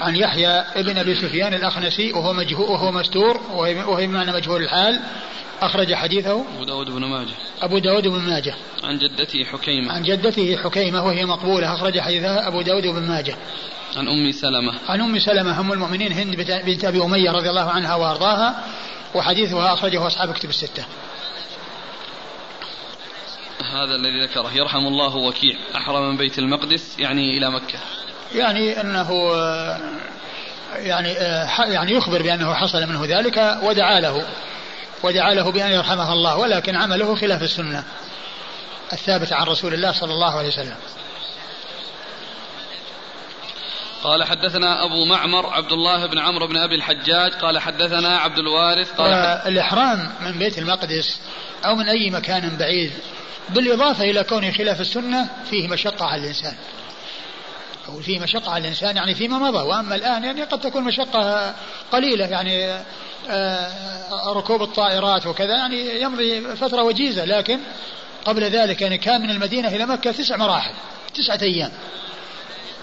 عن يحيى ابن أبي سفيان الاخنسي وهو مجهول وهو مستور وهو بمعنى مجهول الحال. أخرج حديثه أبو داود بن ماجه. أبو داود بن ماجه. عن جدته حكيمة. عن جدته حكيمة وهي مقبولة. أخرج حديثها أبو داود بن ماجه. عن أم سلمة. عن أم سلمة أم المؤمنين هند بنت أبي أمية رضي الله عنها وأرضاها. وحديثها أخرجه أصحاب كتب الستة. هذا الذي ذكره. يرحم الله وكيع. أحرم من بيت المقدس يعني إلى مكة. يعني أنه يعني يعني يخبر بأنه حصل منه ذلك ودعا له ودعا له بأن يرحمه الله ولكن عمله خلاف السنة الثابتة عن رسول الله صلى الله عليه وسلم. قال حدثنا أبو معمر عبد الله بن عمرو بن أبي الحجاج قال حدثنا عبد الوارث قال الإحرام من بيت المقدس أو من أي مكان بعيد بالإضافة إلى كونه خلاف السنة فيه مشقة على الإنسان. أو فيه مشقة على الإنسان يعني فيما مضى. وأما الآن يعني قد تكون مشقة قليلة يعني آه، ركوب الطائرات وكذا يعني يمضي فترة وجيزة. لكن قبل ذلك يعني كان من المدينة إلى مكة تسع مراحل تسعة أيام.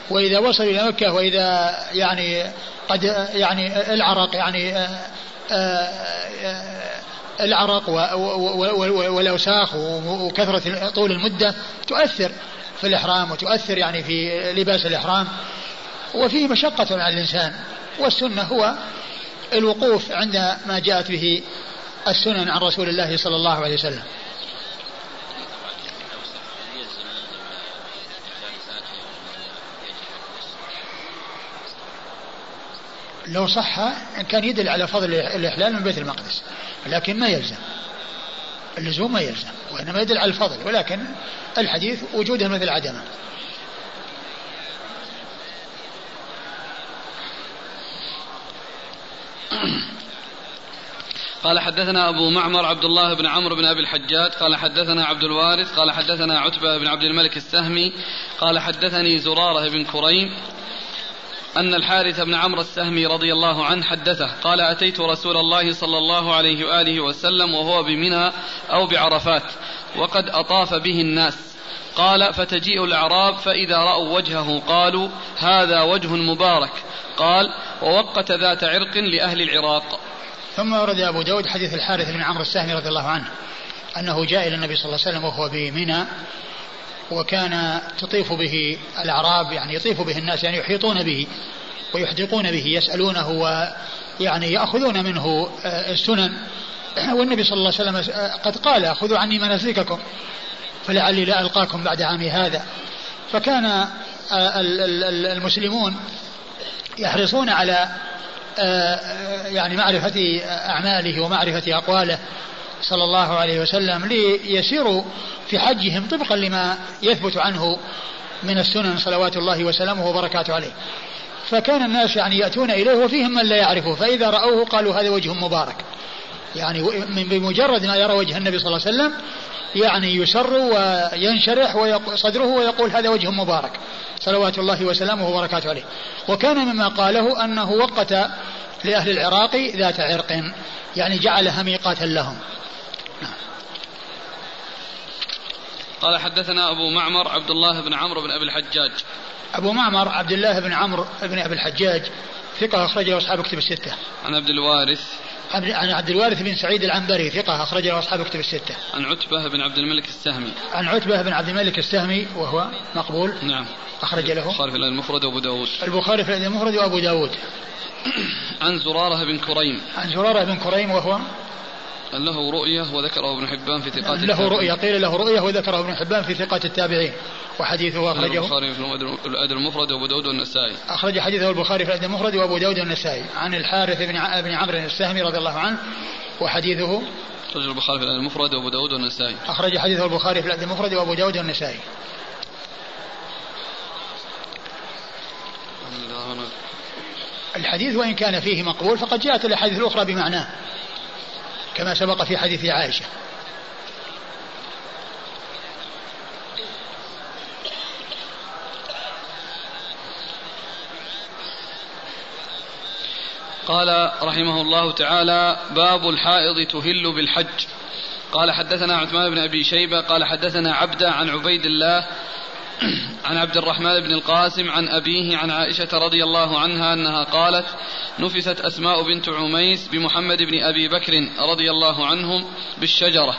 وإذا وصل إلى مكة وإذا يعني قد يعني العرق يعني آه، آه، العرق والأوساخ وكثرة طول المدة تؤثر. في الإحرام وتؤثر يعني في لباس الإحرام وفيه مشقة على الإنسان والسنة هو الوقوف عند ما جاءت به السنن عن رسول الله صلى الله عليه وسلم. لو صح كان يدل على فضل الإحلال من بيت المقدس لكن ما يلزم اللزوم ما يلزم وإنما يدل على الفضل ولكن الحديث وجوده مثل عدمه. قال حدثنا أبو معمر عبد الله بن عمرو بن أبي الحجاج قال حدثنا عبد الوارث قال حدثنا عتبة بن عبد الملك السهمي قال حدثني زرارة بن كريم أن الحارث بن عمرو السهمي رضي الله عنه حدثه قال أتيت رسول الله صلى الله عليه وآله وسلم وهو بمنى أو بعرفات وقد أطاف به الناس. قال فتجيء الأعراب فإذا رأوا وجهه قالوا هذا وجه مبارك قال ووقت ذات عرق لأهل العراق ثم ورد أبو داود حديث الحارث بن عمرو السهمي رضي الله عنه أنه جاء إلى النبي صلى الله عليه وسلم وهو بمنى وكان تطيف به الأعراب يعني يطيف به الناس يعني يحيطون به ويحدقون به يسألونه ويعني يأخذون منه آه، السنن. والنبي صلى الله عليه وسلم آه، قد قال خذوا عني مناسككم فلعلي لا ألقاكم بعد عامي هذا. فكان آه، المسلمون يحرصون على يعني معرفة أعماله ومعرفة أقواله صلى الله عليه وسلم ليسيروا في حجهم طبقا لما يثبت عنه من السنن صلوات الله وسلامه وبركاته عليه. فكان الناس يعني يأتون إليه وفيهم من لا يعرفه فإذا رأوه قالوا هذا وجه مبارك. يعني بمجرد ما يرى وجه النبي صلى الله عليه وسلم يعني يسر وينشرح صدره ويقول هذا وجه مبارك صلوات الله وسلامه وبركاته عليه. وكان مما قاله أنه وقت لأهل العراق ذات عرق يعني جعلها ميقاتا لهم. قال حدثنا أبو معمر عبد الله بن عمرو بن أبي الحجاج. أبو معمر عبد الله بن عمرو بن أبي الحجاج ثقة أخرجه أصحاب كتب الستة. عن عبد الوارث عن عبد الوارث بن سعيد العنبري ثقة أخرجه أصحاب كتب الستة. عن عتبة بن عبد الملك السهمي. عن عتبة بن عبد الملك السهمي وهو مقبول. نعم. أخرج له. البخاري في المفرد وأبو داود. البخاري في المفرد وأبو داود. عن زرارة بن كريم. عن زرارة بن كريم وهو له رؤية وذكره ابن حبان في ثقات له رؤية قيل له رؤية وذكره ابن حبان في ثقات التابعين. وحديثه أخرجه. البخاري في الأدب المفرد وأبو داود والنسائي. أخرج حديثه البخاري في الأدب المفرد وأبو داود والنسائي. عن الحارث بن بن عمرو السهمي رضي الله عنه وحديثه أخرج البخاري في الأدب المفرد وأبو داود والنسائي. أخرج حديثه البخاري في الأدب المفرد وأبو داود والنسائي. الحديث وإن كان فيه مقبول فقد جاءت الأحاديث الأخرى بمعناه. كما سبق في حديث عائشة. قال رحمه الله تعالى باب الحائض تهل بالحج. قال حدثنا عثمان بن أبي شيبة قال حدثنا عبدة عن عبيد الله عن عبد الرحمن بن القاسم عن أبيه عن عائشة رضي الله عنها أنها قالت نفست أسماء بنت عميس بمحمد بن أبي بكر رضي الله عنهم بالشجرة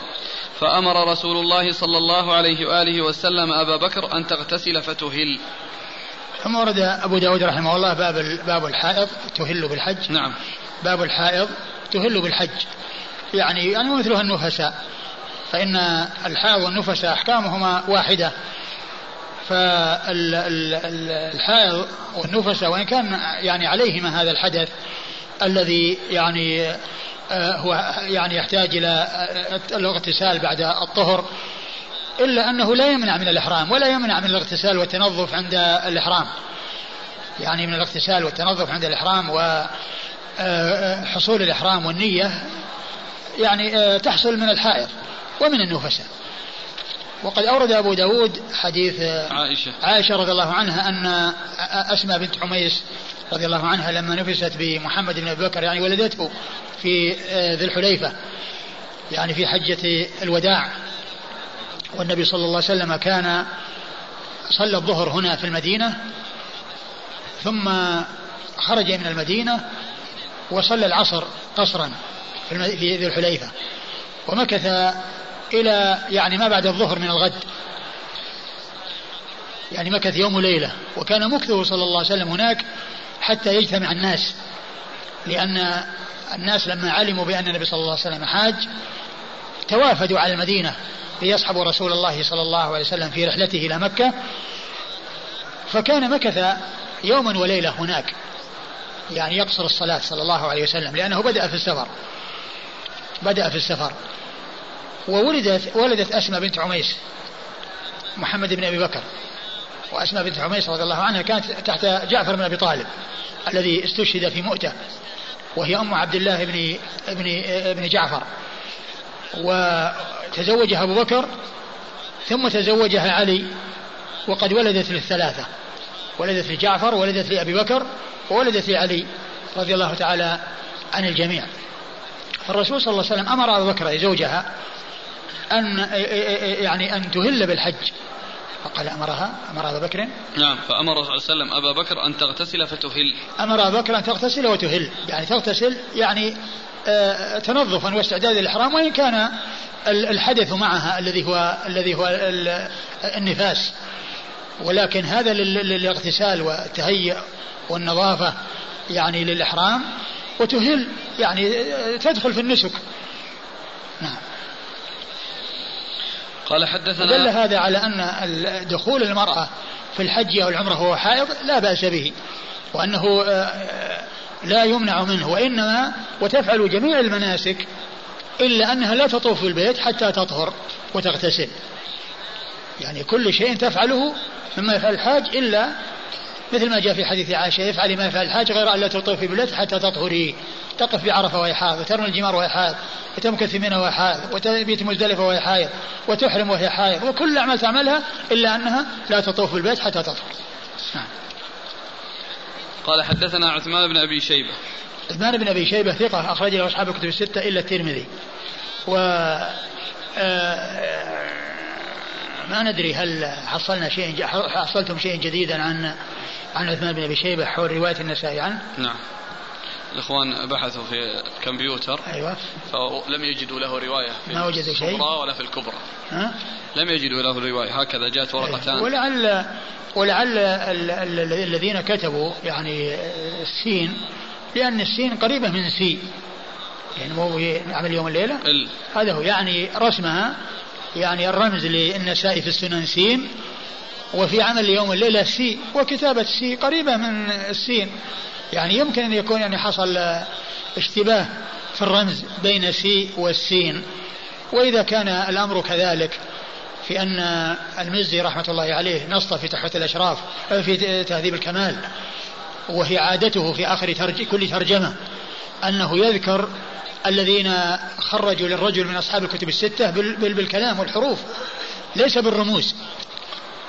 فأمر رسول الله صلى الله عليه وآله وسلم أبا بكر أن تغتسل فتهل. ثم ورد أبو داود رحمه الله باب باب الحائض تهل بالحج. نعم. باب الحائض تهل بالحج. يعني يعني مثلها النفساء فإن الحائض والنفساء أحكامهما واحدة. فالحائض والنفساء وإن كان يعني عليهما هذا الحدث الذي يعني آه، هو يعني يحتاج إلى آه، الاغتسال بعد الطهر إلا أنه لا يمنع من الإحرام ولا يمنع من الاغتسال والتنظف عند الإحرام. يعني من الاغتسال والتنظف عند الإحرام وحصول آه، الإحرام والنية يعني تحصل من الحائض ومن النفساء وقد أورد أبو داود حديث عائشة. عائشة رضي الله عنها أن أسماء بنت عميس رضي الله عنها لما نفست بمحمد بن أبي بكر يعني ولدته في ذي الحليفة يعني في حجة الوداع. والنبي صلى الله عليه وسلم كان صلى الظهر هنا في المدينة ثم خرج من المدينة وصلى العصر قصرا في ذي الحليفة. ومكث إلى يعني ما بعد الظهر من الغد. يعني مكث يوم وليلة. وكان مكثه صلى الله عليه وسلم هناك حتى يجتمع الناس. لأن الناس لما علموا بأن النبي صلى الله عليه وسلم حاج توافدوا على المدينة ليصحبوا رسول الله صلى الله عليه وسلم في رحلته إلى مكة. فكان مكث يوما وليلة هناك. يعني يقصر الصلاة صلى الله عليه وسلم لأنه بدأ في السفر. بدأ في السفر. وولدت ولدت أسماء بنت عميس محمد بن أبي بكر وأسماء بنت عميس رضي الله عنها كانت تحت جعفر بن أبي طالب الذي استشهد في مؤتة وهي أم عبد الله بن ابن ابن جعفر. وتزوجها أبو بكر ثم تزوجها علي وقد ولدت للثلاثة ولدت لجعفر ولدت لأبي بكر وولدت لعلي رضي الله تعالى عن الجميع. فالرسول صلى الله عليه وسلم أمر أبو بكر زوجها أن يعني أن تهل بالحج. فقال أمرها أمر أبا بكر؟ نعم فأمر صلى الله عليه وسلم أبا بكر أن تغتسل فتهل. أمر أبا بكر أن تغتسل وتهل. يعني تغتسل يعني آه، تنظفا واستعداد للإحرام وإن كان الحدث معها الذي هو الذي هو النفاس. ولكن هذا للاغتسال والتهيئ والنظافة يعني للإحرام. وتهل يعني آه، تدخل في النسك. نعم. قال حدثنا دل هذا على أن دخول المرأة في الحج أو العمرة وهو حائض لا بأس به وأنه آه، آه، لا يمنع منه وإنما وتفعل جميع المناسك إلا أنها لا تطوف في البيت حتى تطهر وتغتسل. يعني كل شيء تفعله مما يفعل الحاج إلا مثل ما جاء في حديث عائشة يفعل ما يفعل الحاج غير أن لا تطوف في البيت حتى تطهري. تقف بعرفة وهي حائض وترمي الجمار وهي حائض وتمكث في منى وهي حائض وتبيت مزدلفة وهي حائض وتحرم وهي حائض وكل الأعمال تعملها إلا أنها لا تطوف في البيت حتى تطهر نعم. قال حدثنا عثمان بن أبي شيبة عثمان بن أبي شيبة ثقة أخرج له أصحاب الكتب الستة إلا الترمذي و آه، ما ندري هل حصلنا شيء حصلتم شيء جديدا عن عن عثمان بن أبي شيبة حول رواية النسائي عنه؟ نعم. الإخوان بحثوا في الكمبيوتر. أيوة. فلم يجدوا له رواية في ما وجدوا شيء. ولا في الكبرى. ها؟ لم يجدوا له رواية. هكذا جاءت ورقتان. أيوة. ولعل ولعل الذين كتبوا يعني السين لأن السين قريبة من سي. يعني مو عمل يوم الليلة؟ ال... هذا هو. يعني رسمها يعني الرمز للنساء في السنن سين. وفي عمل يوم الليلة سي. وكتابة سي قريبة من السين. يعني يمكن أن يكون يعني حصل اشتباه في الرمز بين سي والسين وإذا كان الأمر كذلك في أن المزي رحمة الله عليه نص في تحفة الأشراف في تهذيب الكمال وهي عادته في آخر ترج كل ترجمة أنه يذكر الذين خرجوا للرجل من أصحاب الكتب الستة بالكلام والحروف ليس بالرموز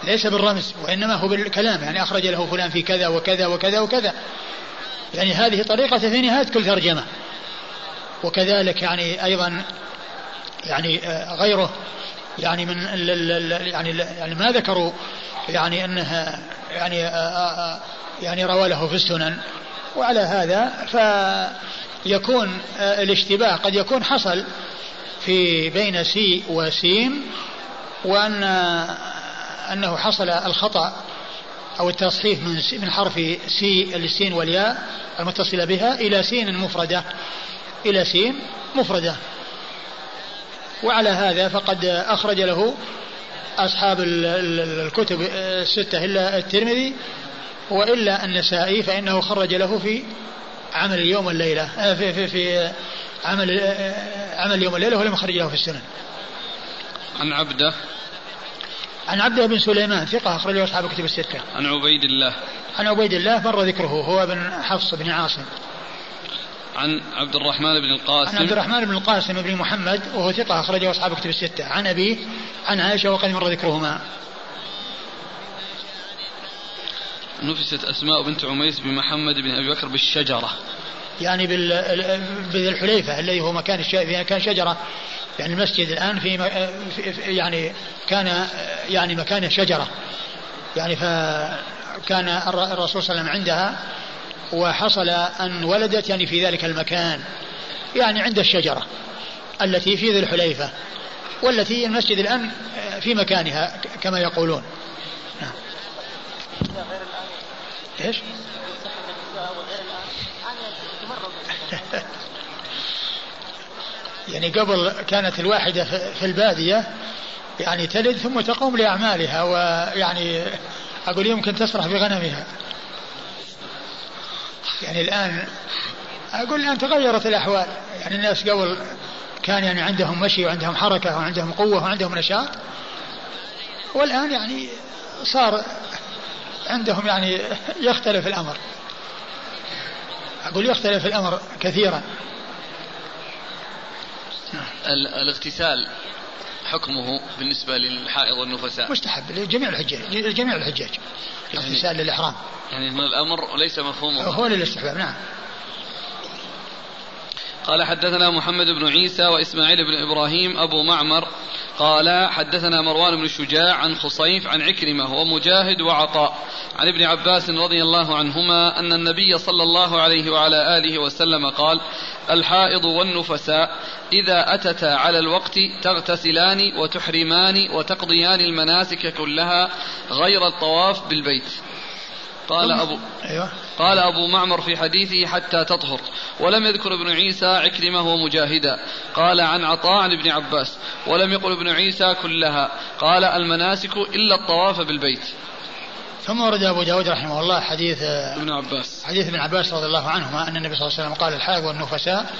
ليس بالرمز وإنما هو بالكلام يعني أخرج له فلان في كذا وكذا وكذا وكذا. يعني هذه طريقة في نهاية كل ترجمة. وكذلك يعني أيضا يعني آه، غيره يعني من يعني يعني ما ذكروا يعني أنها يعني يعني روى له في السنن. وعلى هذا فيكون الاشتباه قد يكون حصل في بين سي وسين وأن أنه حصل الخطأ أو التصحيف من من حرف سي السين والياء المتصلة بها إلى سين مفردة إلى سين مفردة وعلى هذا فقد أخرج له أصحاب الكتب الستة إلا الترمذي وإلا النسائي فإنه خرج له في عمل اليوم والليلة آه، في في في عمل آه، عمل اليوم والليلة ولم يخرج له في السنن. عن عبده عن عبده بن سليمان ثقة أخرجه أصحاب الكتب الستة. عن عبيد الله. عن عبيد الله مر ذكره هو بن حفص بن عاصم. عن عبد الرحمن بن القاسم. عن عبد الرحمن بن القاسم بن محمد وهو ثقة أخرجه أصحاب الكتب الستة. عن أبيه عن عائشة وقد مر ذكرهما. نفست أسماء بنت عميس بمحمد بن أبي بكر بالشجرة يعني بذي الحليفة الذي هو مكان كان شجرة يعني المسجد الآن في يعني كان يعني مكانه شجرة يعني فكان الرسول صلى الله عليه وسلم عندها وحصل أن ولدت يعني في ذلك المكان يعني عند الشجرة التي في ذي الحليفة والتي المسجد الآن في مكانها كما يقولون نعم. إيش؟ يعني قبل كانت الواحدة في البادية يعني تلد ثم تقوم لأعمالها ويعني أقول يمكن تسرح بغنمها. يعني الآن أقول الآن تغيرت الأحوال. يعني الناس قبل كان يعني عندهم مشي وعندهم حركة وعندهم قوة وعندهم نشاط. والآن يعني صار عندهم يعني يختلف الأمر. أقول يختلف الأمر كثيرا. الاغتسال حكمه بالنسبة للحائض والنفساء. مستحب لجميع الحجاج لجميع الحجاج. الاغتسال يعني للإحرام. يعني الأمر ليس مفهومه. هو للاستحباب نعم. قال حدثنا محمد بن عيسى وإسماعيل بن إبراهيم أبو معمر قال حدثنا مروان بن شجاع عن خصيف عن عكرمة ومجاهد وعطاء عن ابن عباس رضي الله عنهما أن النبي صلى الله عليه وعلى آله وسلم قال الحائض والنفساء إذا أتتا على الوقت تغتسلان وتحرمان وتقضيان المناسك كلها غير الطواف بالبيت. قال أبو أيوة. قال أبو معمر في حديثه حتى تطهر ولم يذكر ابن عيسى عكرمة ومجاهدا. قال عن عطاء عن ابن عباس ولم يقل ابن عيسى كلها. قال المناسك إلا الطواف بالبيت. ثم ورد أبو داود رحمه الله حديث ابن عباس. حديث ابن عباس رضي الله عنهما أن النبي صلى الله عليه وسلم قال الحائض والنفساء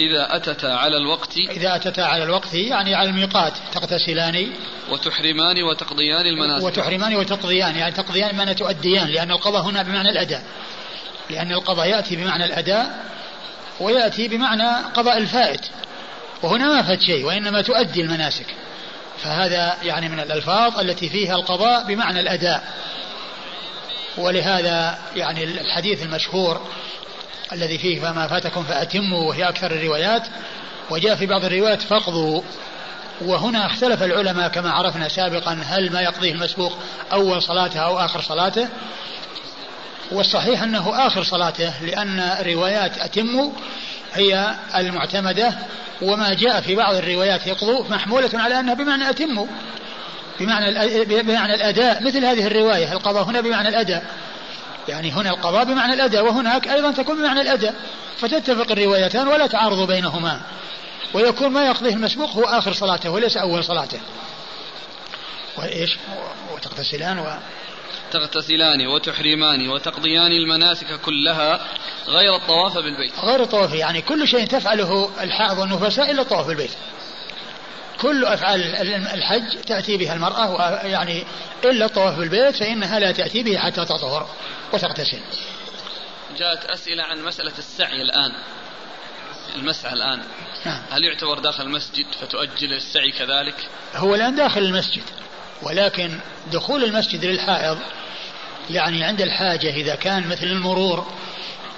إذا أتتا على الوقت إذا أتتا على الوقت يعني على الميقات تغتسلان وتحرمان وتقضيان المناسك وتحرمان وتقضيان يعني تقضيان بمعنى تؤديان لأن القضاء هنا بمعنى الأداء. لأن القضاء يأتي بمعنى الأداء ويأتي بمعنى قضاء الفائت. وهنا ما فات شيء وإنما تؤدي المناسك. فهذا يعني من الألفاظ التي فيها القضاء بمعنى الأداء. ولهذا يعني الحديث المشهور الذي فيه فما فاتكم فأتموا وهي أكثر الروايات. وجاء في بعض الروايات فاقضوا وهنا اختلف العلماء كما عرفنا سابقا هل ما يقضيه المسبوق أول صلاته أو آخر صلاته. والصحيح أنه آخر صلاته لأن روايات أتموا هي المعتمدة. وما جاء في بعض الروايات يقضوا محمولة على أنها بمعنى أتموا بمعنى بمعنى الأداء. مثل هذه الرواية القضاء هنا بمعنى الأداء. يعني هنا القضاء بمعنى الأداء وهناك أيضا تكون بمعنى الأداء فتتفق الروايتان ولا تعارض بينهما. ويكون ما يقضيه المسبوق هو آخر صلاته وليس أول صلاته. وإيش؟ وتغتسلان و تغتسلان وتحرمان وتقضيان المناسك كلها غير الطواف بالبيت. غير الطواف يعني كل شيء تفعله الحائض والنفساء إلا الطواف بالبيت. كل أفعال الحج تأتي بها المرأة يعني إلا الطواف بالبيت فإنها لا تأتي به حتى تطهر وتغتسل. جاءت أسئلة عن مسألة السعي الآن. المسعى الآن. نعم. هل يعتبر داخل المسجد فتؤجل السعي كذلك؟ هو الآن داخل المسجد ولكن دخول المسجد للحائض يعني عند الحاجة إذا كان مثل المرور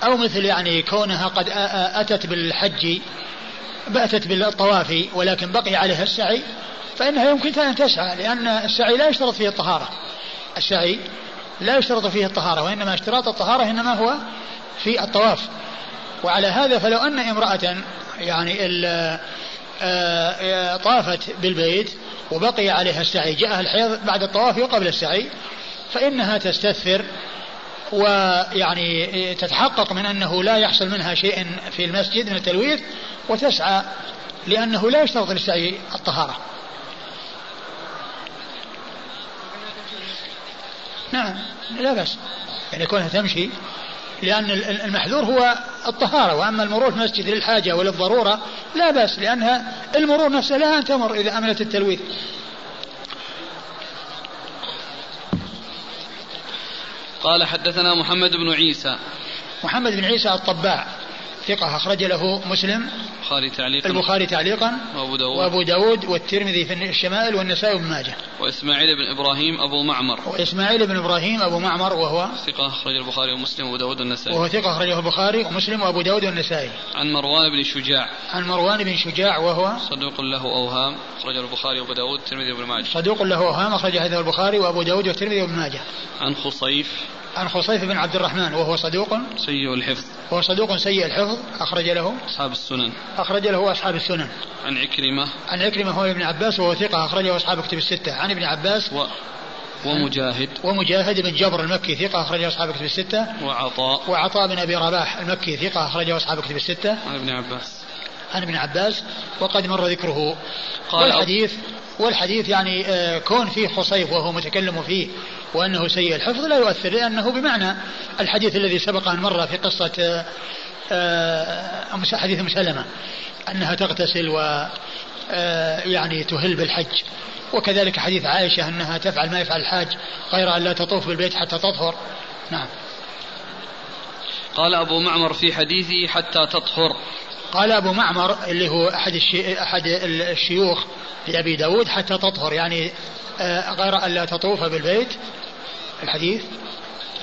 أو مثل يعني كونها قد أتت بالحج بأتت بالطواف ولكن بقي عليها السعي فإنها يمكن أن تسعى لأن السعي لا يشترط فيه الطهارة. السعي لا يشترط فيه الطهارة وإنما اشتراط الطهارة إنما هو في الطواف. وعلى هذا فلو أن امرأة يعني آه، طافت بالبيت وبقي عليها السعي جاءها الحيض بعد الطواف وقبل السعي فإنها تستثر ويعني تتحقق من أنه لا يحصل منها شيء في المسجد من التلويث وتسعى لأنه لا يشترط للسعي الطهارة. نعم لا بأس. يعني كونها تمشي لأن المحذور هو الطهارة. وأما المرور في المسجد للحاجة وللضرورة لا بأس لأنها المرور نفسها لها أن تمر إذا أمنت التلويث. قال حدثنا محمد بن عيسى. محمد بن عيسى الطباع. ثقة أخرج له مسلم البخاري تعليقا. البخاري تعليقا وأبو داود. وأبو داود والترمذي في الشمائل والنسائي وابن ماجه. وإسماعيل بن إبراهيم أبو معمر. وإسماعيل بن إبراهيم أبو معمر وهو ثقة أخرج البخاري ومسلم وأبو داود والنسائي. وهو ثقة أخرجه البخاري ومسلم وأبو داود والنسائي. عن مروان بن شجاع. عن مروان بن شجاع وهو صدوق له أوهام أخرجه البخاري وأبو داود والترمذي وابن ماجه. صدوق له أوهام أخرج هذا البخاري وأبو داود والترمذي وابن ماجه. عن خصيف عن خصيف بن عبد الرحمن وهو صدوق. سيء الحفظ. وهو صدوق سيء الحفظ. أخرج له. أصحاب السنن. أخرج له أصحاب السنن. عن عكرمة. عن عكرمة هو ابن عباس وهو ثقة. أخرجه أصحاب كتب الستة. عن ابن عباس. و ومجاهد. ومجاهد بن جبر المكي ثقة. أخرجه أصحاب كتب الستة. وعطاء. وعطاء بن أبي رباح المكي ثقة. أخرجه أصحاب كتب الستة. عن ابن عباس. عن ابن عباس وقد مر ذكره. قال والحديث والحديث يعني آه، كون فيه خصيف وهو متكلم فيه وأنه سيء الحفظ لا يؤثر لأنه بمعنى الحديث الذي سبق أن مر في قصة آه، آه، حديث مسلمة أنها تغتسل و يعني تهل بالحج. وكذلك حديث عائشة أنها تفعل ما يفعل الحاج غير أن لا تطوف بالبيت حتى تطهر. نعم. قال أبو معمر في حديثه حتى تطهر. قال أبو معمر اللي هو أحد الشي... أحد الشيوخ لأبي داود حتى تطهر يعني آه، غير أن لا تطوف بالبيت. الحديث؟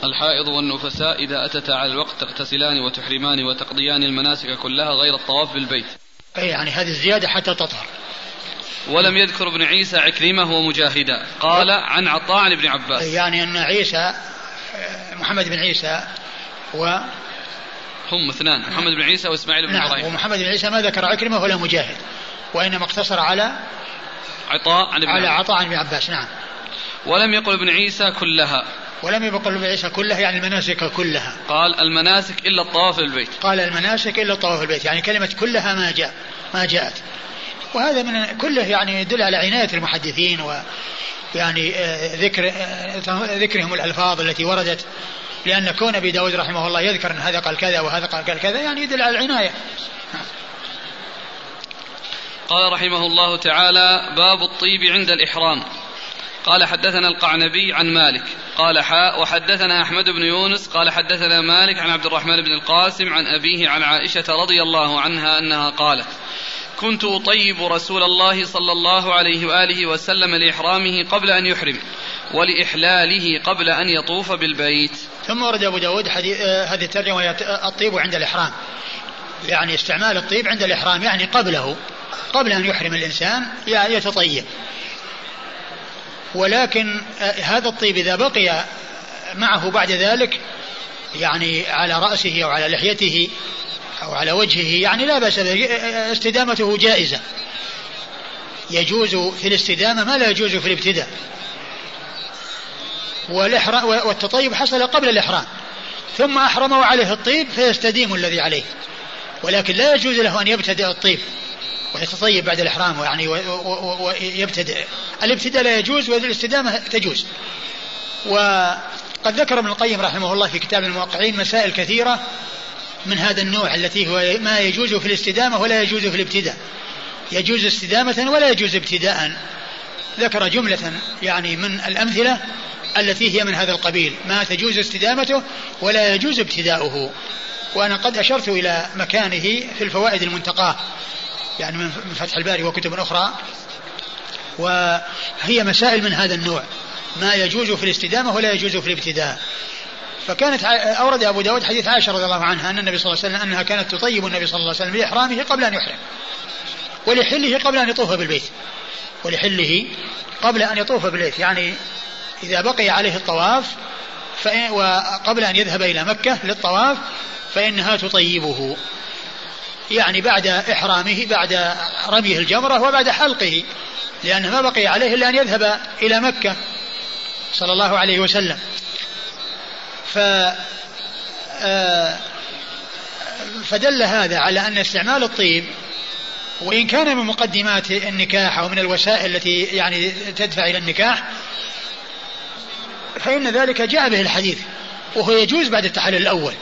الحائض والنفساء إذا أتتا على الوقت تغتسلان وتحرمان وتقضيان المناسك كلها غير الطواف بالبيت. أي يعني هذه الزيادة حتى تطهر. ولم يذكر ابن عيسى عكرمة ومجاهدا قال عن عطاء عن ابن عباس. يعني أن عيسى آه، محمد بن عيسى و هم اثنان محمد بن عيسى وإسماعيل بن نعم إبراهيم. ومحمد بن عيسى ما ذكر عكرمة ولا مجاهد وإنما اقتصر على عطاء عن ابن على عطاء عن ابن عباس نعم. ولم يقل ابن عيسى كلها. ولم يقل ابن عيسى كلها يعني المناسك كلها. قال المناسك إلا الطواف البيت قال المناسك إلا الطواف البيت يعني كلمة كلها ما جاء ما جاءت. وهذا من كله يعني يدل على عناية المحدثين و يعني آه، ذكر آه، ذكرهم الألفاظ التي وردت. لأن كون أبي داود رحمه الله يذكر أن هذا قال كذا وهذا قال كذا يعني يدل على العناية. قال رحمه الله تعالى باب الطيب عند الإحرام. قال حدثنا القعنبي عن مالك. قال حاء وحدثنا أحمد بن يونس. قال حدثنا مالك عن عبد الرحمن بن القاسم عن أبيه عن عائشة رضي الله عنها أنها قالت كنت أطيب رسول الله صلى الله عليه وآله وسلم لإحرامه قبل أن يحرم. ولإحلاله قبل أن يطوف بالبيت. ثم ورد أبو داود آه هذه الترجمة وهي الطيب عند الإحرام. يعني استعمال الطيب عند الإحرام يعني قبله قبل أن يحرم الإنسان يتطيب. ولكن آه هذا الطيب إذا بقي معه بعد ذلك يعني على رأسه أو على لحيته أو على وجهه يعني لا بأس استدامته جائزة. يجوز في الاستدامة ما لا يجوز في الابتداء. والإحرام والتطيب حصل قبل الإحرام. ثم أحرم عليه الطيب فيستديم الذي عليه. ولكن لا يجوز له أن يبتدئ الطيب ويتطيب بعد الإحرام يعني ويبتدئ الابتداء لا يجوز والاستدامة تجوز. وقد ذكر ابن القيم رحمه الله في كتاب الموقعين مسائل كثيرة من هذا النوع التي هو ما يجوز في الاستدامة ولا يجوز في الابتداء. يجوز استدامة ولا يجوز ابتداء. ذكر جملة يعني من الأمثلة التي هي من هذا القبيل. ما تجوز استدامته ولا يجوز ابتداؤه. وأنا قد أشرت إلى مكانه في الفوائد المنتقاة. يعني من فتح الباري وكتب أخرى. وهي مسائل من هذا النوع. ما يجوز في الاستدامة ولا يجوز في الابتداء. فكانت أورد أبو داود حديث عائشة رضي الله عنها أن النبي صلى الله عليه وسلم أنها كانت تطيب النبي صلى الله عليه وسلم لإحرامه قبل أن يحرم. ولحله قبل أن يطوف بالبيت. ولحله قبل أن يطوف بالبيت. يعني إذا بقي عليه الطواف فإن وقبل أن يذهب إلى مكة للطواف فإنها تطيبه. يعني بعد إحرامه بعد رميه الجمرة وبعد حلقه لأنه ما بقي عليه إلا أن يذهب إلى مكة صلى الله عليه وسلم. ف آه، فدل هذا على أن استعمال الطيب وإن كان من مقدمات النكاح أو من الوسائل التي يعني تدفع إلى النكاح فإن ذلك جاء به الحديث وهو يجوز بعد التحلل الأول.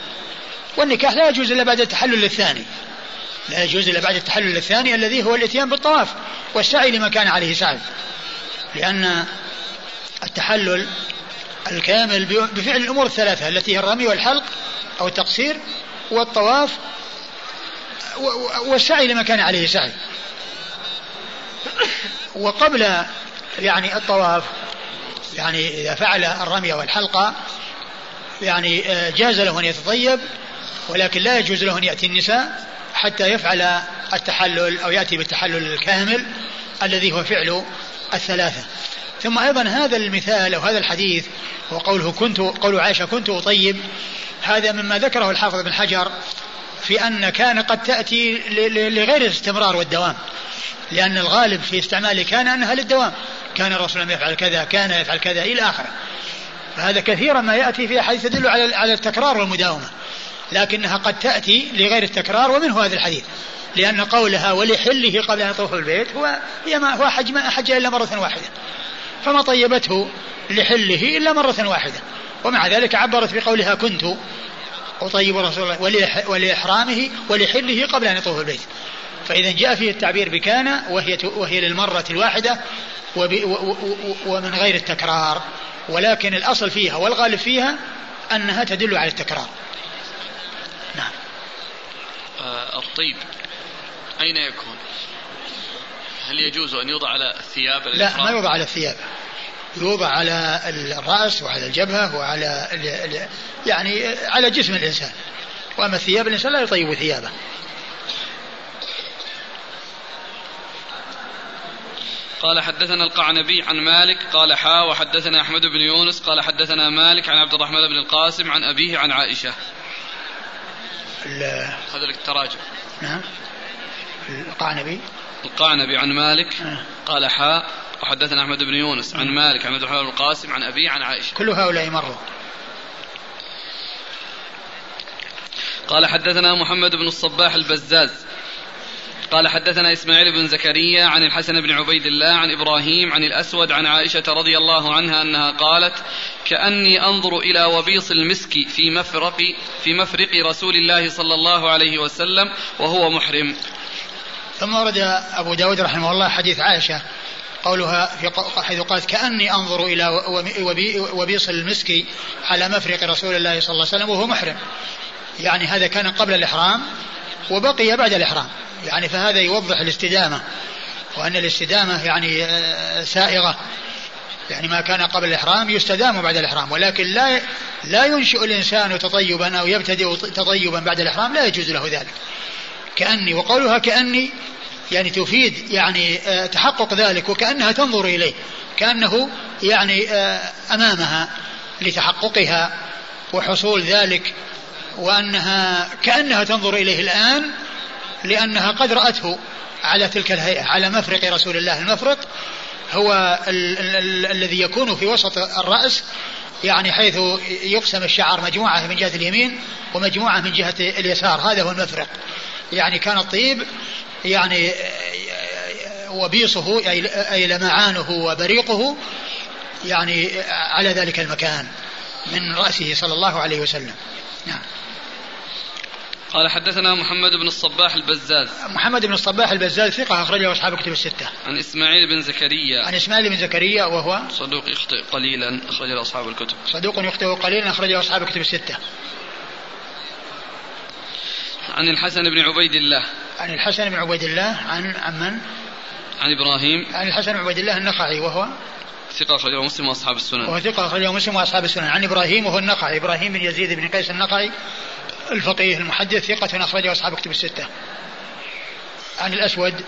والنكاح لا يجوز إلا بعد التحلل الثاني. لا يجوز إلا بعد التحلل الثاني الذي هو الإتيان بالطواف والسعي لما كان عليه سعي. لأن التحلل الكامل بفعل الأمور الثلاثة التي هي الرمي والحلق أو التقصير والطواف والسعي لما كان عليه سعي. وقبل يعني الطواف يعني إذا فعل الرمي والحلقة يعني آه، جاز له أن يتطيب ولكن لا يجوز له أن يأتي النساء حتى يفعل التحلل أو يأتي بالتحلل الكامل الذي هو فعل الثلاثة. ثم أيضا هذا المثال أو هذا الحديث وقوله كنت قول عائشة كنت أطيب هذا مما ذكره الحافظ بن حجر في أن كان قد تأتي لغير الاستمرار والدوام. لأن الغالب في استعمال كان أنها للدوام. كان الرسول يفعل كذا كان يفعل كذا إلى آخره. فهذا كثيرا ما يأتي في أحاديث تدل على على التكرار والمداومة. لكنها قد تأتي لغير التكرار ومنه هذا الحديث. لأن قولها ولحله قبل أن يطوف البيت هو هي ما هو حج ما حج إلا مرة واحدة. فما طيبته لحله إلا مرة واحدة. ومع ذلك عبرت بقولها كنت أطيب رسول الله ولإحرامه ولحله قبل أن يطوف البيت. فإذا جاء فيه التعبير بكان وهي وهي للمرة الواحدة ومن غير التكرار. ولكن الأصل فيها والغالب فيها أنها تدل على التكرار. نعم. آه الطيب. أين يكون؟ هل يجوز أن يوضع على الثياب؟ لا ما يوضع على الثياب. يوضع على الرأس وعلى الجبهة وعلى يعني على جسم الإنسان. وأما الثياب الإنسان لا يطيب ثيابه. قال حدثنا القعنبي عن مالك قال حا وحدثنا أحمد بن يونس قال حدثنا مالك عن عبد الرحمن بن القاسم عن أبيه عن عائشة. هذا التراجم نعم. القعنبي؟ القعنبي عن مالك آه. قال حاء وحدثنا أحمد بن يونس عن مالك عن عبد الرحمن بن القاسم عن ابي عن عائشة. كل هؤلاء مروا. قال حدثنا محمد بن الصباح البزاز قال حدثنا إسماعيل بن زكريا عن الحسن بن عبيد الله عن إبراهيم عن الأسود عن عائشة رضي الله عنها أنها قالت: كأني أنظر إلى وبيص المسك في مفرق في مفرق رسول الله صلى الله عليه وسلم وهو محرم. ثم ورد أبو داود رحمه الله حديث عائشة قولها في حيث قالت كأني أنظر إلى وبيص المسك على مفرق رسول الله صلى الله عليه وسلم وهو محرم يعني هذا كان قبل الإحرام وبقي بعد الإحرام. يعني فهذا يوضح الاستدامة وأن الاستدامة يعني آه، سائغة. يعني ما كان قبل الإحرام يستدام بعد الإحرام ولكن لا لا ينشئ الإنسان تطيبا أو يبتدئ تطيبا بعد الإحرام لا يجوز له ذلك. كأني وقولها كأني يعني تفيد يعني آه، تحقق ذلك وكأنها تنظر إليه كأنه يعني آه، أمامها لتحققها وحصول ذلك وأنها كأنها تنظر إليه الآن لأنها قد رأته على تلك الهيئة على مفرق رسول الله المفرق. هو ال- ال- ال- الذي يكون في وسط الرأس يعني حيث يقسم الشعر مجموعة من جهة اليمين ومجموعة من جهة اليسار. هذا هو المفرق. يعني كان الطيب يعني وبيصه أي لمعانه وبريقه يعني على ذلك المكان. من رأسه صلى الله عليه وسلم. نعم. قال حدثنا محمد بن الصباح البزاز. محمد بن الصباح البزاز ثقة أخرجه أصحاب كتب الستة. عن إسماعيل بن زكريا. عن إسماعيل بن زكريا وهو صدوق يخطئ قليلا أخرجه أصحاب الكتب. صدوق يخطئ قليلا أخرجه أصحاب كتب الستة. عن الحسن بن عبيد الله. عن الحسن بن عبيد الله عن عن من؟ عن إبراهيم. عن الحسن بن عبيد الله النخعي وهو ثقة أخرجه مسلم وأصحاب السنن. وهو ثقة أخرجه مسلم وأصحاب السنن. عن إبراهيم وهو النخعي إبراهيم بن يزيد بن قيس النخعي الفقيه المحدث ثقة أخرجه أصحاب كتب الستة. عن الأسود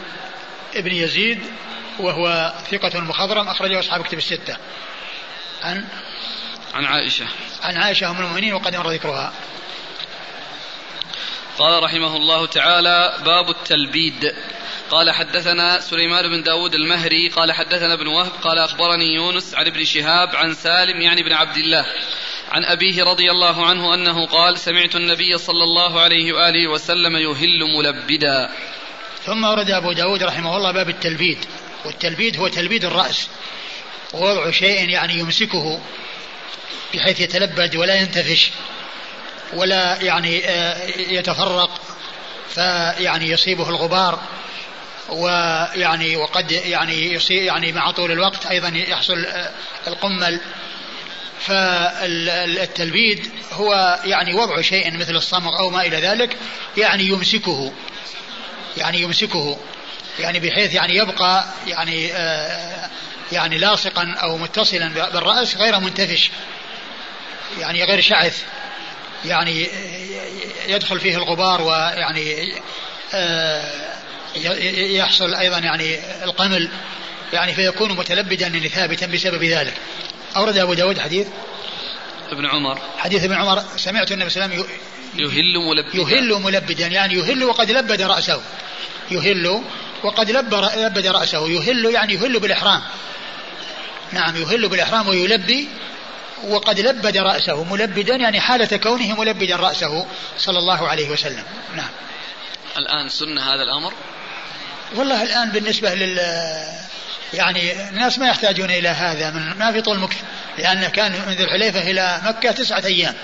ابن يزيد وهو ثقة مخضرم أخرجه أصحاب كتب الستة. عن عن عائشة. عن عائشة أم المؤمنين وقد مر ذكرها. قال رحمه الله تعالى باب التلبيد. قال حدثنا سليمان بن داود المهري قال حدثنا ابن وهب قال أخبرني يونس عن ابن شهاب عن سالم يعني بن عبد الله عن أبيه رضي الله عنه أنه قال سمعت النبي صلى الله عليه وآله وسلم يهل ملبدا. ثم ورد أبو داود رحمه الله باب التلبيد والتلبيد هو تلبيد الرأس ووضع شيء يعني يمسكه بحيث يتلبد ولا ينتفش ولا يعني آه، يتفرق فيعني يصيبه الغبار. ويعني وقد يعني يصيب يعني مع طول الوقت أيضا يحصل آه، القمل. فالتلبيد هو يعني وضع شيء مثل الصمغ أو ما إلى ذلك يعني يمسكه يعني يمسكه يعني بحيث يعني يبقى يعني آه يعني لاصقا أو متصلا بالرأس غير منتفش يعني غير شعث يعني يدخل فيه الغبار ويعني آه يحصل أيضا يعني القمل يعني فيكون متلبدا يعني ثابتا بسبب ذلك. أورد أبو داود حديث؟ ابن عمر. حديث ابن عمر سمعت النبي صلى الله عليه وسلم يهل ملبدا. يهل ملبدا يعني يهل وقد لبد رأسه. يهل وقد لبد رأسه. يهل يعني يهل بالإحرام. نعم يهل بالإحرام ويلبي وقد لبد رأسه. ملبدا يعني حالة كونه ملبدا رأسه صلى الله عليه وسلم. نعم. الآن سنة هذا الأمر. والله الآن بالنسبة لل يعني الناس ما يحتاجون إلى هذا من ما في طول مكة لأن كان من ذي الحليفة إلى مكة تسعة أيام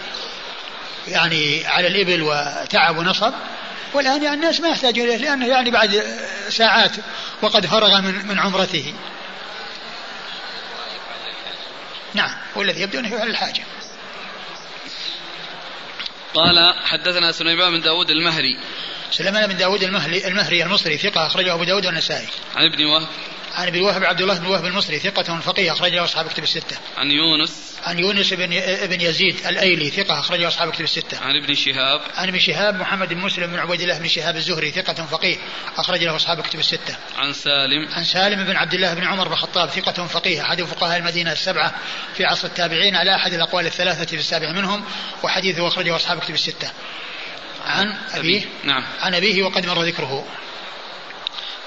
يعني على الإبل وتعب ونصب. والآن يعني الناس ما يحتاجون إليه لأنه يعني بعد ساعات وقد فرغ من من عمرته. نعم والذي يبدو أنه على الحاجة. قال حدثنا سليمان بن داود المهري. سليمان بن داود المهري, المهري المصري ثقة أخرجه أبو داود والنسائي. عن ابن وهب. عن ابي وهب عبد الله بن وهب المصري ثقة فقيه أخرجه أصحاب كتب الستة. عن يونس عن يونس بن ابن يزيد الأيلي ثقة أخرجه أصحاب كتب الستة. عن ابن شهاب عن ابن شهاب محمد بن مسلم بن عبيد الله بن شهاب الزهري ثقة فقيه أخرج له أصحاب كتب الستة. عن سالم عن سالم بن عبد الله بن عمر بن الخطاب ثقة فقيه أحد فقهاء المدينة السبعة في عصر التابعين على أحد الأقوال الثلاثة في السابع منهم وحديثه أخرجه أصحاب كتب الستة. عن أبيه نعم عن أبيه وقد مر ذكره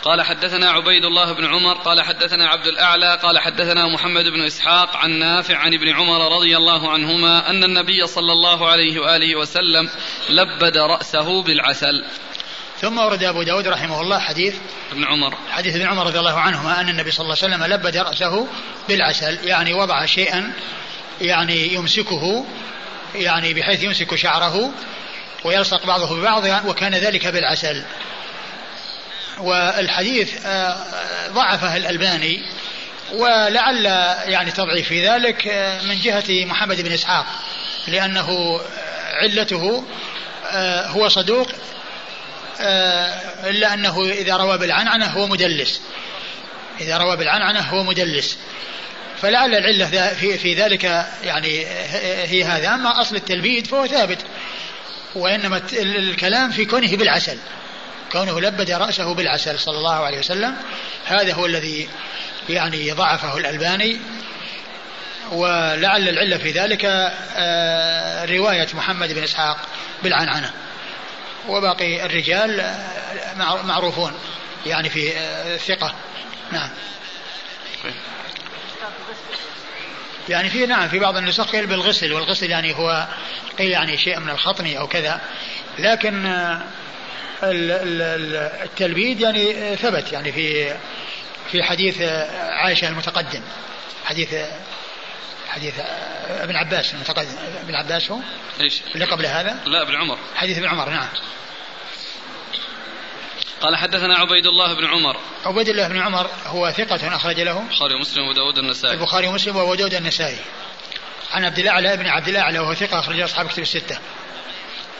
قال حدثنا عبيد الله بن عمر قال حدثنا عبد الأعلى قال حدثنا محمد بن إسحاق عن نافع عن ابن عمر رضي الله عنهما أن النبي صلى الله عليه وآله وسلم لبد رأسه بالعسل. ثم ورد أبو داود رحمه الله حديث ابن عمر. حديث ابن عمر رضي الله عنهما أن النبي صلى الله عليه وسلم لبد رأسه بالعسل يعني وضع شيئا يعني يمسكه يعني بحيث يمسك شعره ويلصق بعضه ببعض وكان ذلك بالعسل. والحديث آه، ضعفه الألباني ولعل يعني تضعيف في ذلك آه، من جهة محمد بن إسحاق لأنه علته آه، هو صدوق إلا أنه إذا روى بالعنعنة هو مدلس. إذا روى بالعنعنة هو مدلس. فلعل العلة في ذلك يعني هي هذا. أما أصل التلبيد فهو ثابت وإنما الكلام في كونه بالعسل. كونه لبد رأسه بالعسل صلى الله عليه وسلم. هذا هو الذي يعني ضعفه الألباني. ولعل العلة في ذلك آه، رواية محمد بن إسحاق بالعنعنة. وباقي الرجال آه، معروفون يعني في الثقة آه، نعم. يعني في نعم في بعض النسخ قيل بالغسل والغسل يعني هو قيل يعني شيء من الخطم أو كذا. لكن التلبيد يعني ثبت يعني في في حديث عائشة المتقدم. حديث حديث ابن عباس المتقدم. ابن عباس هو؟ إيش؟ اللي قبل هذا؟ لا ابن عمر. حديث ابن عمر نعم. قال حدثنا عبيد الله بن عمر. عبيد الله بن عمر هو ثقة أخرج له البخاري ومسلم وأبو داود النسائي البخاري ومسلم وأبو داود النسائي عن عبد الأعلى بن عبد الأعلى وهو ثقة أخرج أصحاب كتب الستة.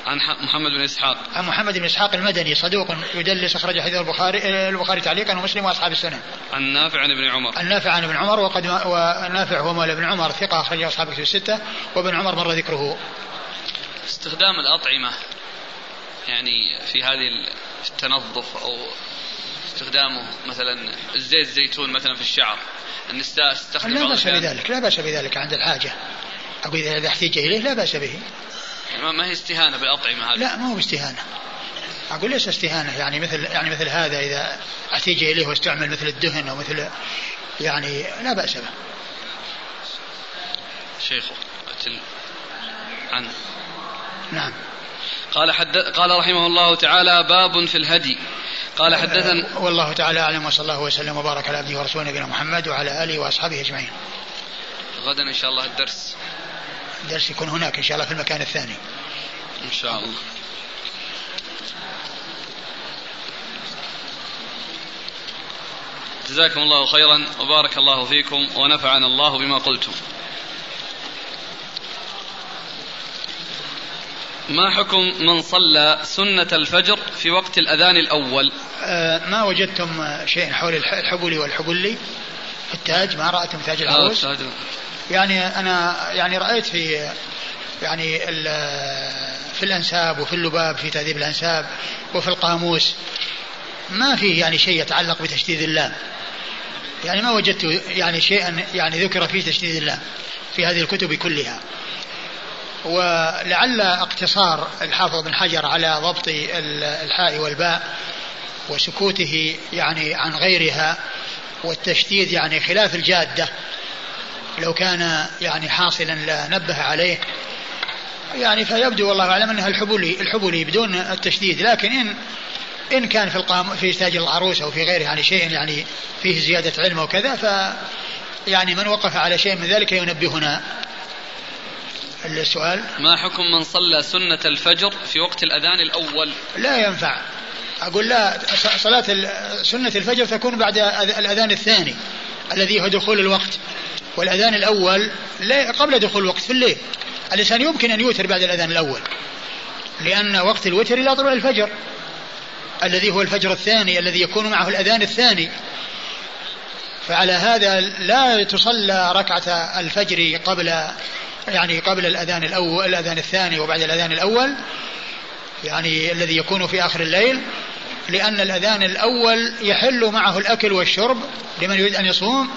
عن محمد بن إسحاق عن محمد بن إسحاق المدني صدوق يدلس أخرج حديث البخاري البخاري تعليقا ومسلم وأصحاب السنة. عن نافع عن ابن عمر. عن نافع عن ابن عمر وقد ونافع هو مولى ابن عمر ثقة اخرجه أصحاب الكتب الستة وابن عمر مر ذكره. استخدام الأطعمة يعني في هذه التنظف أو استخدامه مثلا الزيت الزيتون مثلا في الشعر النساء تستخدم لا بأس بذلك لا بأس بذلك عند الحاجة أقول اذا احتيج إليه لا بأس به ما هي استهانة بالاطعمه هذه؟ لا ما هو استهانة. أقول ليس استهانة يعني مثل يعني مثل هذا إذا احتيج إليه وأستعمل مثل الدهن أو مثل يعني لا بأس به. شيخ عن. نعم. قال حد قال رحمه الله تعالى باب في الهدي. قال حدثنا والله تعالى أعلم وصلى الله وسلم وبارك على عبده ورسوله نبينا محمد وعلى آله وأصحابه أجمعين. غدا إن شاء الله الدرس. الدرس يكون هناك إن شاء الله في المكان الثاني. إن شاء الله. جزاكم الله خيرا وبارك الله فيكم ونفعنا الله بما قلتم. ما حكم من صلى سنة الفجر في وقت الأذان الأول آه ما وجدتم شيء حول الحبلي والحبلي في التاج ما رأيتم تاج آه، العروس يعني أنا يعني رأيت في يعني في الأنساب وفي اللباب في تهذيب الأنساب وفي القاموس ما فيه يعني شيء يتعلق بتشديد اللام يعني ما وجدت يعني شيئا يعني ذكر فيه تشديد اللام في هذه الكتب كلها. ولعل اقتصار الحافظ بن حجر على ضبط الحاء والباء وسكوته يعني عن غيرها والتشديد يعني خلاف الجادة لو كان يعني حاصلا لنبه عليه يعني فيبدو والله أعلم أنها الحبولي الحبولي بدون التشديد لكن إن إن كان في القام في تاج العروس أو في غيره يعني شيء يعني فيه زيادة علم وكذا ف يعني من وقف على شيء من ذلك ينبهنا. السؤال؟ ما حكم من صلى سنة الفجر في وقت الأذان الأول؟ لا ينفع. أقول لا صلاة سنة الفجر تكون بعد الأذان الثاني الذي هو دخول الوقت. والأذان الأول قبل دخول الوقت في الليل. الإنسان يمكن أن يوتر بعد الأذان الأول لأن وقت الوتر إلى طلوع الفجر. الذي هو الفجر الثاني الذي يكون معه الأذان الثاني. فعلى هذا لا تصلى ركعة الفجر قبل يعني قبل الأذان الأول الأذان الثاني وبعد الأذان الأول يعني الذي يكون في آخر الليل لأن الأذان الأول يحل معه الأكل والشرب لمن يريد أن يصوم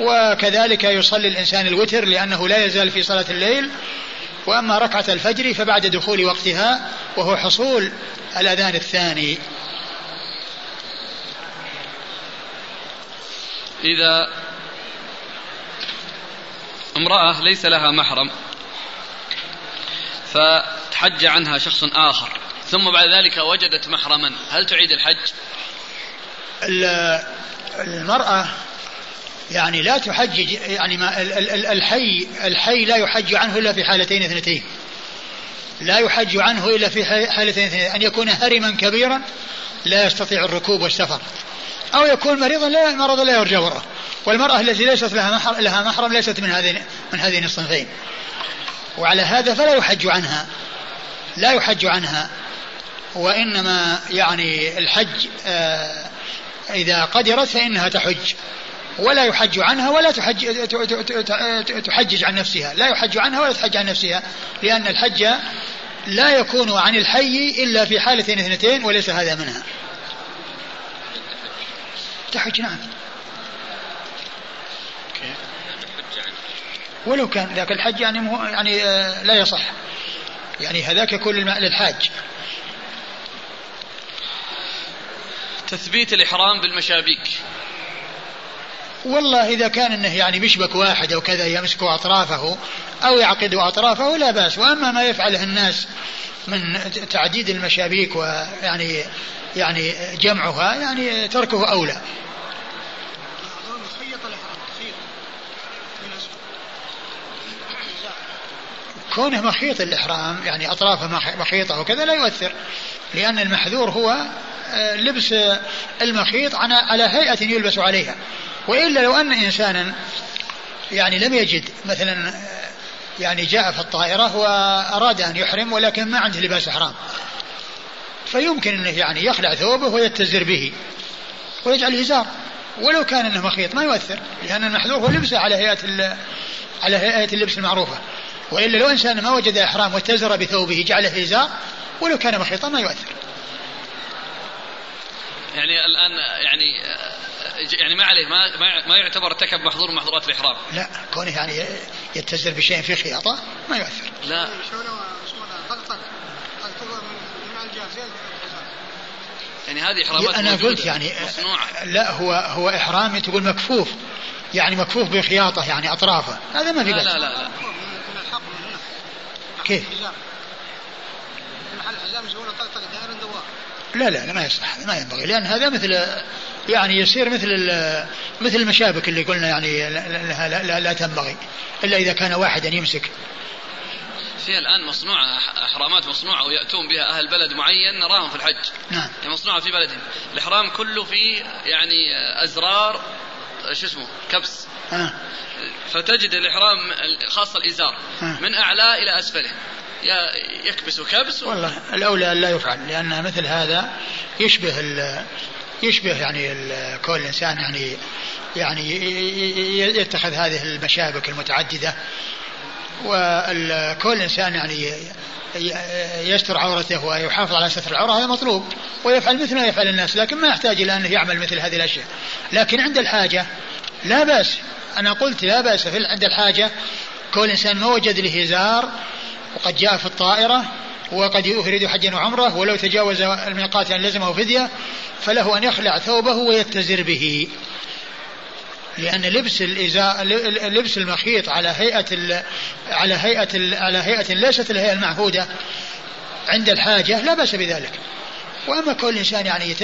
وكذلك يصلي الإنسان الوتر لأنه لا يزال في صلاة الليل. وأما ركعة الفجر فبعد دخول وقتها وهو حصول الأذان الثاني. إذا امرأة ليس لها محرم فتحج عنها شخص آخر ثم بعد ذلك وجدت محرما هل تعيد الحج؟ المرأة يعني لا تحجج يعني ما الحي الحي لا يحج عنه إلا في حالتين اثنتين. لا يحج عنه إلا في حالتين اثنتين. أن يكون هرما كبيرا لا يستطيع الركوب والسفر. أو يكون مريضا لا مرض لا يرجى بره والمرأة التي ليست لها محرم, لها محرم ليست من هذين من هذين الصنفين. وعلى هذا فلا يحج عنها. لا يحج عنها. وإنما يعني الحج آه إذا قدرت فإنها تحج. ولا يحج عنها ولا تحج تحجج عن نفسها. لا يحج عنها ولا تحج عن نفسها لأن الحج لا يكون عن الحي إلا في حالتين اثنتين وليس هذا منها. تحج نعم. ولو كان ذاك الحج يعني مو يعني آه لا يصح. يعني هذاك يكون للحاج. تثبيت الإحرام بالمشابيك. والله إذا كان أنه يعني مشبك واحد أو كذا يمسك أطرافه أو يعقد أطرافه لا بأس. وأما ما يفعله الناس من تعديد المشابيك ويعني يعني جمعها يعني تركه أولى. كونه مخيط الإحرام يعني أطرافه مخيطة وكذا لا يؤثر لأن المحذور هو آه، لبس المخيط على هيئة يلبس عليها. وإلا لو أن إنسانا يعني لم يجد مثلا يعني جاء في الطائرة وأراد أن يحرم ولكن ما عنده لباس إحرام فيمكن أنه يعني يخلع ثوبه ويتزر به ويجعل إزار ولو كان أنه مخيط ما يؤثر لأن المحذور هو لبسه على هيئة على هيئة اللبس المعروفة. وإلا لو إنسان ما وجد إحرام واتزر بثوبه جعله إزار ولو كان مخيطا ما يؤثر. يعني الآن يعني يعني ما عليه ما ما يعتبر ارتكب محظور من محظورات الإحرام. لا كونه يعني يتزر بشيء في خياطة ما يؤثر. لا. يعني هذه إحرامات أنا قلت يعني مصنوعة. لا هو هو إحرام تقول مكفوف يعني مكفوف بخياطة يعني أطرافه. هذا ما في لا, لا لا لا. كيف؟ لا لا لا ما يصح ما ينبغي لأن هذا مثل يعني يصير مثل مثل المشابك اللي قلنا يعني لا, لا, لا, لا تنبغي إلا إذا كان واحدا يمسك. في الآن مصنوعة أحرامات مصنوعة ويأتون بها أهل بلد معين نراهم في الحج. نعم. يعني مصنوعة في بلدهم. الإحرام كله في يعني أزرار شو اسمه كبس. آه. فتجد الإحرام خاصة الإزار. آه. من أعلى إلى أسفله. يكبس كبس والله الأولى لا يفعل لأن مثل هذا يشبه يشبه يعني كل الإنسان يعني يعني يتخذ هذه المشابك المتعددة. وكل إنسان يعني يستر عورته ويحافظ على ستر العورة هذا مطلوب. ويفعل مثل ما يفعل الناس لكن ما يحتاج إلى أنه يعمل مثل هذه الأشياء. لكن عند الحاجة لا بأس. أنا قلت لا بأس. في عند الحاجة كل إنسان ما وجد له وقد جاء في الطائرة وقد يريد حجا وعمرة ولو تجاوز الميقات أن لزمه فدية فله أن يخلع ثوبه ويتزر به لأن لبس الإزاء لبس المخيط على هيئة على هيئة على هيئة ليست الهيئة المعهودة عند الحاجة لا بأس بذلك. وأما كل إنسان يعني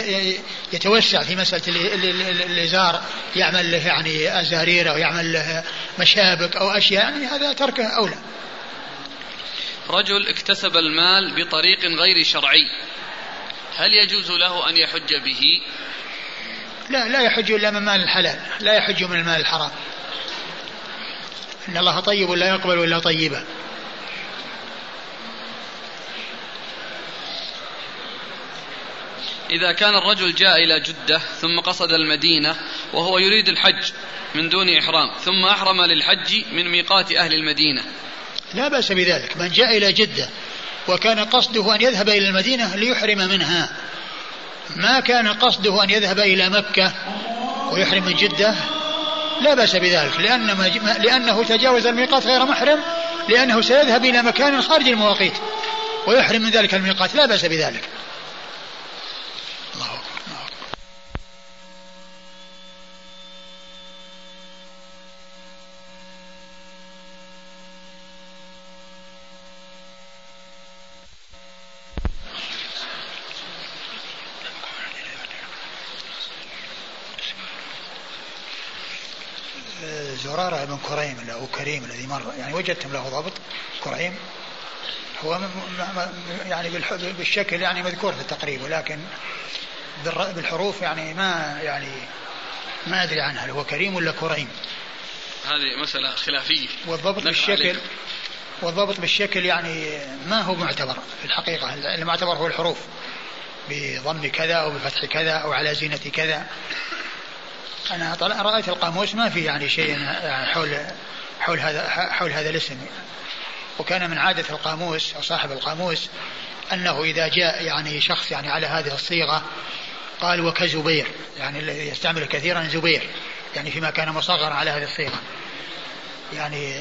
يتوسع في مسألة الإزار يعمل له يعني أزارير أو يعمل له مشابك أو أشياء يعني هذا تركه أولى. رجل اكتسب المال بطريق غير شرعي هل يجوز له أن يحج به؟ لا لا يحج إلا من مال الحلال، لا يحج من المال الحرام. إن الله طيب لا يقبل إلا طيبا. إذا كان الرجل جاء إلى جدة ثم قصد المدينة وهو يريد الحج من دون إحرام ثم أحرم للحج من ميقات أهل المدينة لا بأس بذلك من جاء إلى جدة وكان قصده أن يذهب إلى المدينة ليحرم منها. ما كان قصده أن يذهب إلى مكة ويحرم من جدة؟ لا بأس بذلك لأن لأنه تجاوز الميقات غير محرم لأنه سيذهب إلى مكان خارج المواقيت ويحرم من ذلك الميقات لا بأس بذلك زرارة بن كريم أو كريم الذي مر يعني وجدتم له ضبط كريم. هو يعني بالشكل يعني مذكور في التقريب ولكن بالحروف يعني ما يعني ما أدري عنها هل هو كريم ولا كريم؟ هذه مسألة خلافية. والضبط بالشكل والضبط بالشكل يعني ما هو معتبر في الحقيقة المعتبر هو الحروف بضم كذا أو بفتح كذا أو على زينة كذا. أنا طلع رأيت القاموس ما في يعني شيء حول حول هذا حول هذا الاسم. وكان من عادة القاموس أو صاحب القاموس أنه إذا جاء يعني شخص يعني على هذه الصيغة قال وكزبير يعني يستعمل كثيرا زبير يعني فيما كان مصغرا على هذه الصيغة. يعني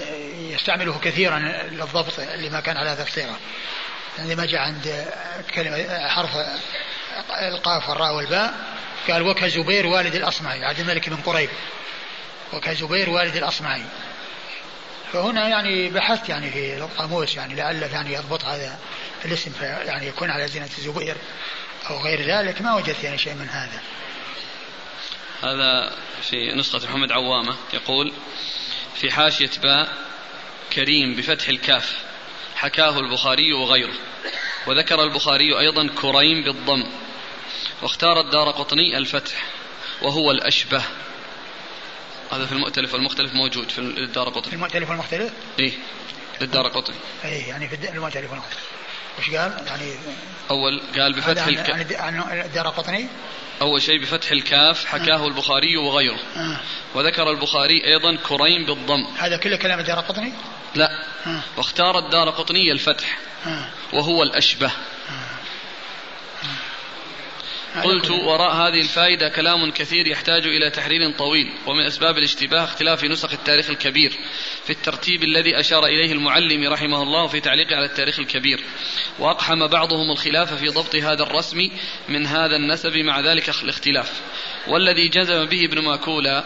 يستعمله كثيرا للضبط لما كان على هذه الصيغة. يعني ما جاء عند كلمة حرف القاف والراء والباء قال وكزبير والد الأصمعي عبد الملك بن قريب. وكزبير والد الأصمعي. فهنا يعني بحثت يعني في القاموس يعني لعل يعني يضبط هذا الاسم يعني يكون على زينة زبير أو غير ذلك. ما وجدت يعني شيء من هذا. هذا في نسخة محمد عوامة يقول في حاشية باء كريم بفتح الكاف حكاه البخاري وغيره. وذكر البخاري أيضا كريم بالضم واختار الدار قطني الفتح وهو الأشبه هذا في المؤتلف والمختلف موجود في الدار قطني في المؤتلف والمختلف؟ إيه للدار قطني اي يعني في المعجم الكبير وش قال؟ يعني أول قال بفتح الكاف عن الدار قطني أول شيء بفتح الكاف حكاه آه. البخاري وغيره آه. وذكر البخاري أيضا كريم بالضم هذا كله كلام الدار قطني؟ لا آه. واختار الدار قطني الفتح آه. وهو الأشبه قلت وراء هذه الفائدة كلام كثير يحتاج إلى تحرير طويل ومن أسباب الاشتباه اختلاف نسخ التاريخ الكبير في الترتيب الذي أشار إليه المعلم رحمه الله في تعليقه على التاريخ الكبير. وأقحم بعضهم الخلاف في ضبط هذا الرسم من هذا النسب مع ذلك الاختلاف. والذي جزم به ابن ماكولا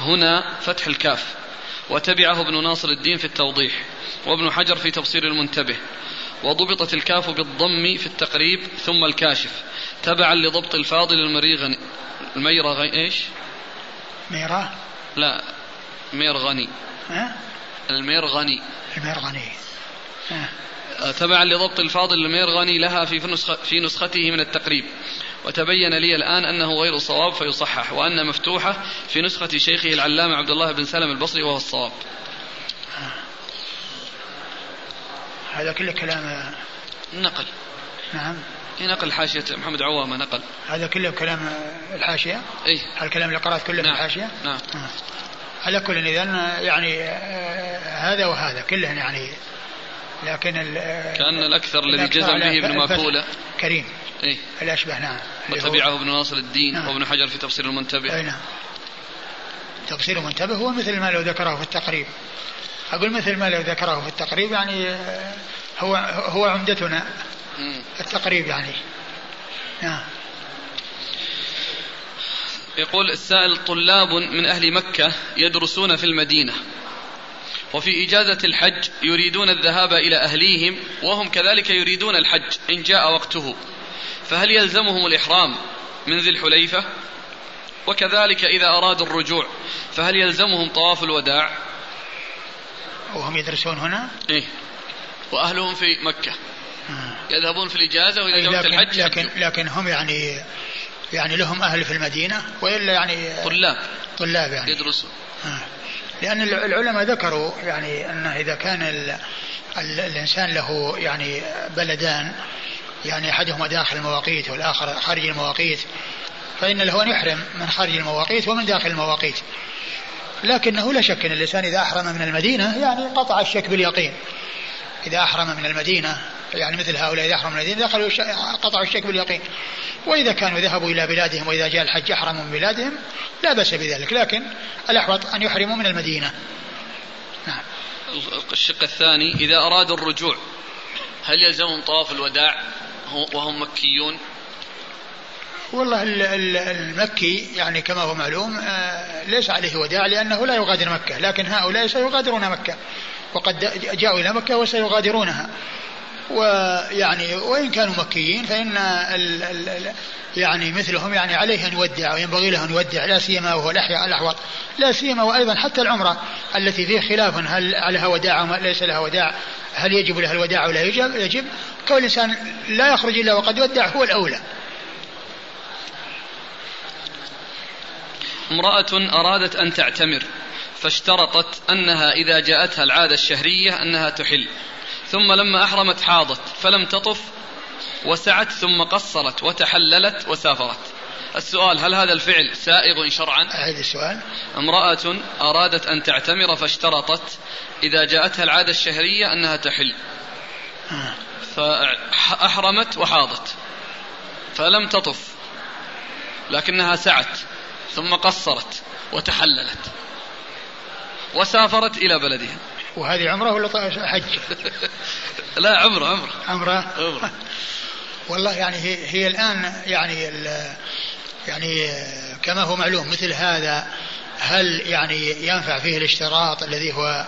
هنا فتح الكاف وتبعه ابن ناصر الدين في التوضيح وابن حجر في تبصير المنتبه وضبطت الكاف بالضم في التقريب ثم الكاشف. تبعا لضبط الفاضل المريغني الميرغي إيش؟ ميرا؟ لا ميرغني ها؟ الميرغني الميرغني أه. تبعا لضبط الفاضل الميرغني لها في نسخة في نسخته من التقريب وتبين لي الآن أنه غير صواب فيصحح وأن مفتوحة في نسخة شيخه العلامة عبد الله بن سلم البصري وهو الصواب هذا كله كلام نقل نعم نقل حاشية محمد عوامة نقل. هذا كله كلام الحاشية؟ اي الكلام اللي قرأت كله نعم. في الحاشية؟ نعم. آه. على كل إذا يعني آه، هذا وهذا كلهم يعني لكن كأن الأكثر الذي جزم به ابن ماكولة كريم. إيه؟ الأشبه نعم. وتبعه ابن ناصر الدين نعم. وابن حجر في تفسير المنتبه. أي نعم. تفسير المنتبه هو مثل ما لو ذكره في التقريب. أقول مثل ما لو ذكره في التقريب يعني آه، هو هو عمدتنا. التقريب يعني. نعم. يقول السائل طلاب من أهل مكة يدرسون في المدينة وفي إجازة الحج يريدون الذهاب إلى أهليهم وهم كذلك يريدون الحج إن جاء وقته. فهل يلزمهم الإحرام من ذي الحليفة؟ وكذلك إذا أرادوا الرجوع فهل يلزمهم طواف الوداع؟ وهم يدرسون هنا؟ إيه. وأهلهم في مكة. يذهبون في الإجازة وإذا جاءت الحج لكن, لكن هم يعني يعني لهم أهل في المدينة وإلا يعني طلاب. طلاب يعني. يدرسون آه. لأن العلماء ذكروا يعني أنه إذا كان ال ال الإنسان له يعني بلدان يعني أحدهما داخل المواقيت والآخر خارج المواقيت فإن له أن يحرم من خارج المواقيت ومن داخل المواقيت. لكنه لا شك أن الإنسان إذا أحرم من المدينة يعني قطع الشك باليقين. إذا أحرم من المدينة يعني مثل هؤلاء إذا أحرموا من المدينة دخلوا قطعوا الشك باليقين. وإذا كانوا ذهبوا إلى بلادهم وإذا جاء الحج أحرموا من بلادهم لا بأس بذلك. لكن الأحوط أن يحرموا من المدينة. نعم. الشق الثاني إذا أرادوا الرجوع هل يلزمهم طواف الوداع وهم مكيون؟ والله المكي يعني كما هو معلوم آه، ليس عليه وداع لأنه لا يغادر مكة. لكن هؤلاء سيغادرون مكة. وقد جاءوا إلى مكة وسيغادرونها. ويعني وإن كانوا مكيين فإن ال ال يعني مثلهم يعني عليه أن يودع وينبغي له أن يودع لا سيما وهو الأحياء الأحوط لا سيما وأيضا حتى العمرة التي فيه خلاف هل عليها وداع أو ليس لها وداع هل يجب لها الوداع أو لا يجب يجب. كون الإنسان لا يخرج إلا وقد ودع هو الأولى. امرأة أرادت أن تعتمر فاشترطت أنها إذا جاءتها العادة الشهرية أنها تحل. ثم لما أحرمت حاضت فلم تطف وسعت ثم قصرت وتحللت وسافرت. السؤال هل هذا الفعل سائغ شرعا؟ أعيد السؤال. امرأة أرادت أن تعتمر فاشترطت إذا جاءتها العادة الشهرية أنها تحل. آه. فأحرمت وحاضت فلم تطف لكنها سعت ثم قصرت وتحللت وسافرت إلى بلدها. وهذه عمرة ولا حج؟ لا عمرة عمرة. عمرة؟ عمرة. والله يعني هي, هي الآن يعني يعني كما هو معلوم مثل هذا هل يعني ينفع فيه الاشتراط الذي هو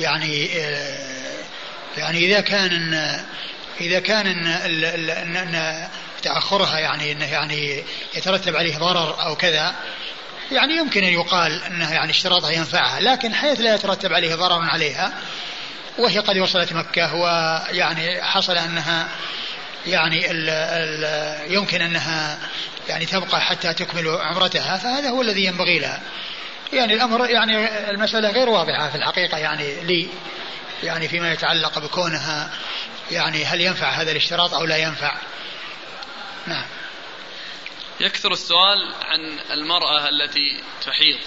يعني يعني إذا كان إذا كان أن تأخرها يعني أنه يعني يترتب عليه ضرر أو كذا يعني يمكن أن يقال أنه يعني اشتراطها ينفعها لكن حيث لا يترتب عليه ضرر عليها وهي قد وصلت مكة ويعني حصل أنها يعني ال ال يمكن أنها يعني تبقى حتى تكمل عمرتها فهذا هو الذي ينبغي لها. يعني الأمر يعني المسألة غير واضحة في الحقيقة يعني لي يعني فيما يتعلق بكونها يعني هل ينفع هذا الاشتراط أو لا ينفع. نعم. يكثر السؤال عن المرأة التي تحيض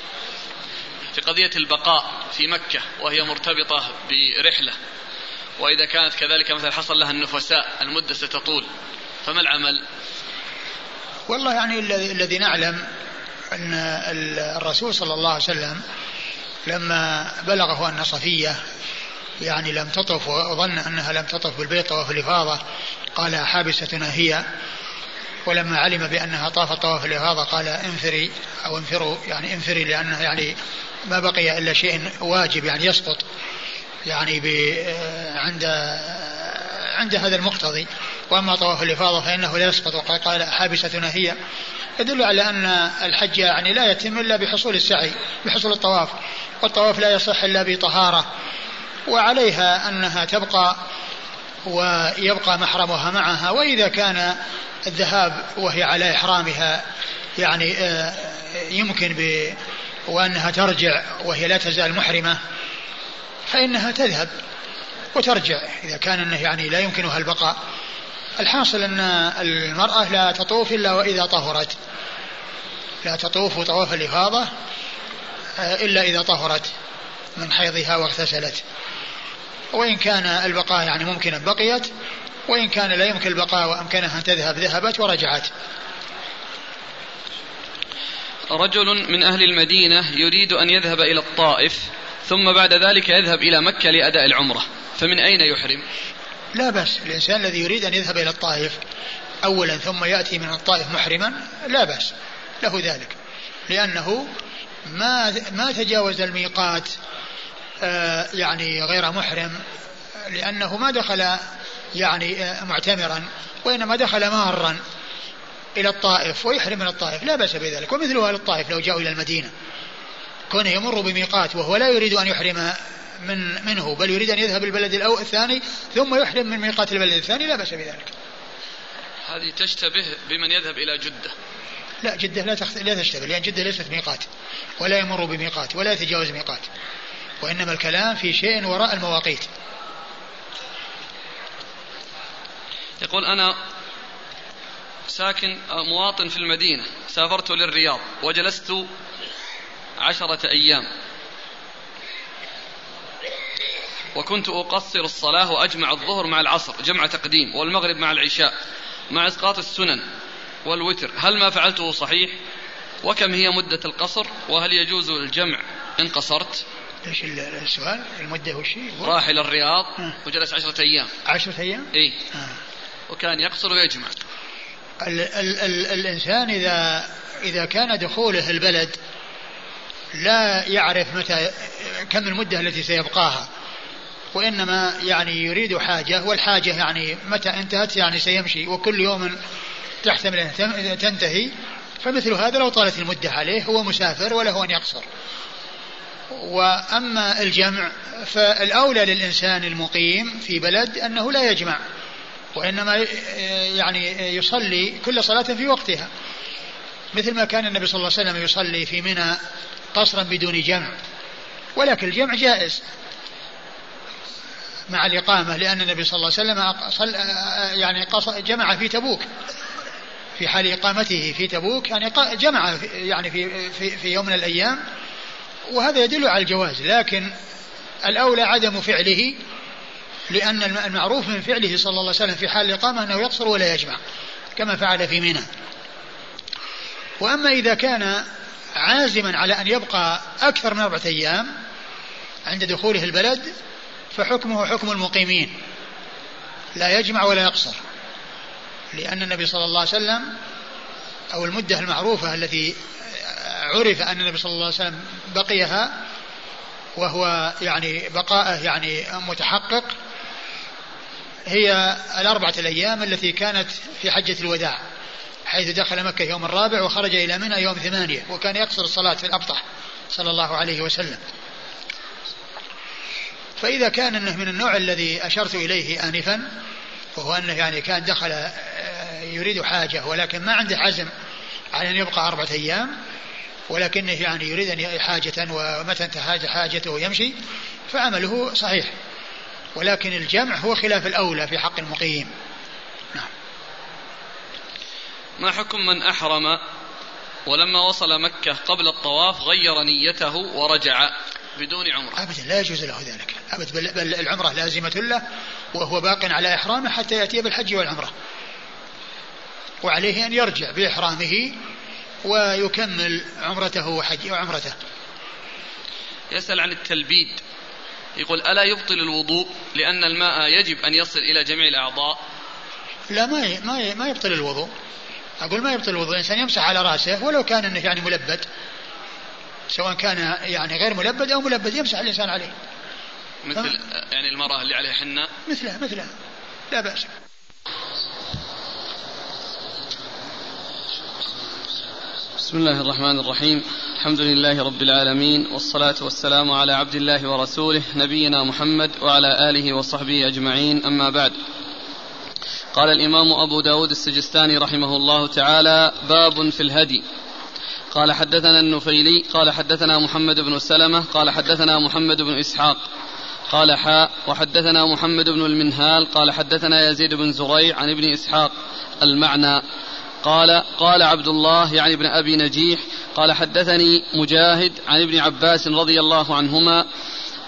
في قضية البقاء في مكة وهي مرتبطة برحلة وإذا كانت كذلك مثلا حصل لها النفساء المدة ستطول فما العمل؟ والله يعني الذي نعلم أن الرسول صلى الله عليه وسلم لما بلغه أن صفية يعني لم تطف وظن أنها لم تطف بالبيت طواف الإفاضة قال حابستنا هي ولما علم بأنها طافت طواف الإفاضة قال انفري أو انفروا يعني انفري لأنه يعني ما بقي إلا شيء واجب يعني يسقط يعني عند عند هذا المقتضي. وأما طواف الإفاضة فإنه لا يسقط. وقد قال حابستنا هي. يدل على أن الحج يعني لا يتم إلا بحصول السعي بحصول الطواف. والطواف لا يصح إلا بطهارة. وعليها أنها تبقى ويبقى محرمها معها وإذا كان الذهاب وهي على إحرامها يعني آه، يمكن ب وأنها ترجع وهي لا تزال محرمة فإنها تذهب وترجع إذا كان إنه يعني لا يمكنها البقاء. الحاصل أن المرأة لا تطوف إلا وإذا طهرت. لا تطوف طواف الإفاضة آه، إلا إذا طهرت من حيضها واغتسلت. وإن كان البقاء يعني ممكنا بقيت وإن كان لا يمكن البقاء وأمكنها أن تذهب ذهبت ورجعت. رجل من أهل المدينة يريد أن يذهب إلى الطائف ثم بعد ذلك يذهب إلى مكة لأداء العمرة. فمن أين يحرم؟ لا بأس الإنسان الذي يريد أن يذهب إلى الطائف أولا ثم يأتي من الطائف محرما لا بأس له ذلك. لأنه ما ما تجاوز الميقات يعني غير محرم لأنه ما دخل يعني آه، معتمرا وإنما دخل مارا إلى الطائف ويحرم من الطائف لا بأس بذلك. ومثل أهل الطائف لو جاءوا إلى المدينة كونه يمر بميقات وهو لا يريد أن يحرم من منه بل يريد أن يذهب البلد الأول الثاني ثم يحرم من ميقات البلد الثاني لا بأس بذلك. هذه تشتبه بمن يذهب إلى جدة. لا جدة لا تخت... لا تشتبه لأن جدة ليست ميقات ولا يمر بميقات ولا يتجاوز ميقات. وإنما الكلام في شيء وراء المواقيت. يقول أنا ساكن مواطن في المدينة سافرت للرياض وجلست عشرة أيام. وكنت أقصر الصلاة وأجمع الظهر مع العصر جمع تقديم والمغرب مع العشاء مع إسقاط السنن والوتر. هل ما فعلته صحيح؟ وكم هي مدة القصر؟ وهل يجوز الجمع إن قصرت؟ إيش السؤال؟ المدة وش راح إلى الرياض آه. وجلس عشرة أيام. عشرة أيام؟ إي. آه. وكان يقصر ويجمع. ال ال ال الإنسان إذا إذا كان دخوله البلد لا يعرف متى كم المدة التي سيبقاها. وإنما يعني يريد حاجة والحاجة يعني متى انتهت يعني سيمشي. وكل يوم تحتمل أن تنتهي. فمثل هذا لو طالت المدة عليه هو مسافر وله أن يقصر. وأما الجمع فالأولى للإنسان المقيم في بلد أنه لا يجمع وإنما يعني يصلي كل صلاة في وقتها. مثل ما كان النبي صلى الله عليه وسلم يصلي في منى قصرا بدون جمع ولكن الجمع جائز مع الإقامة لأن النبي صلى الله عليه وسلم يعني جمع في تبوك في حال إقامته في تبوك يعني جمع يعني في, في, في يوم من الأيام وهذا يدل على الجواز لكن الأولى عدم فعله لأن المعروف من فعله صلى الله عليه وسلم في حال الإقامة أنه يقصر ولا يجمع كما فعل في منى. وأما إذا كان عازما على أن يبقى أكثر من أربعة أيام عند دخوله البلد فحكمه حكم المقيمين لا يجمع ولا يقصر. لأن النبي صلى الله عليه وسلم أو المدة المعروفة التي عرف أن النبي صلى الله عليه وسلم بقيها وهو يعني بقاءه يعني متحقق هي الأربعة الأيام التي كانت في حجة الوداع حيث دخل مكة يوم الرابع وخرج إلى منى يوم ثمانية وكان يقصر الصلاة في الأبطح صلى الله عليه وسلم. فإذا كان أنه من النوع الذي أشرت إليه آنفا وهو أنه يعني كان دخل آه، يريد حاجة ولكن ما عنده عزم على أن يبقى أربعة أيام ولكنه يعني يريد أن حاجة ومتى انتهى حاجته يمشي فعمله صحيح. ولكن الجمع هو خلاف الأولى في حق المقيم. نعم. ما حكم من أحرم ولما وصل مكة قبل الطواف غير نيته ورجع بدون عمرة؟ أبدا لا يجوز له ذلك. أبدا بل العمرة لازمة له وهو باق على إحرامه حتى يأتي بالحج والعمرة. وعليه أن يرجع بإحرامه ويكمل عمرته وحج وعمرته. يسأل عن التلبيد. يقول ألا يبطل الوضوء لأن الماء يجب أن يصل إلى جميع الأعضاء؟ لا ما ما ما يبطل الوضوء. أقول ما يبطل الوضوء. الإنسان يمسح على رأسه ولو كان أنه يعني ملبد سواء كان يعني غير ملبد أو ملبد يمسح الإنسان عليه. مثل يعني المرأة اللي عليها حنة مثلها مثلها لا بأس. بسم الله الرحمن الرحيم. الحمد لله رب العالمين والصلاة والسلام على عبد الله ورسوله نبينا محمد وعلى آله وصحبه أجمعين أما بعد. قال الإمام أبو داود السجستاني رحمه الله تعالى باب في الهدي. قال حدثنا النفيلي قال حدثنا محمد بن سلمة قال حدثنا محمد بن إسحاق. قال حاء وحدثنا محمد بن المنهال قال حدثنا يزيد بن زريع عن ابن إسحاق المعنى قال قال عبد الله يعني ابن أبي نجيح قال حدثني مجاهد عن ابن عباس رضي الله عنهما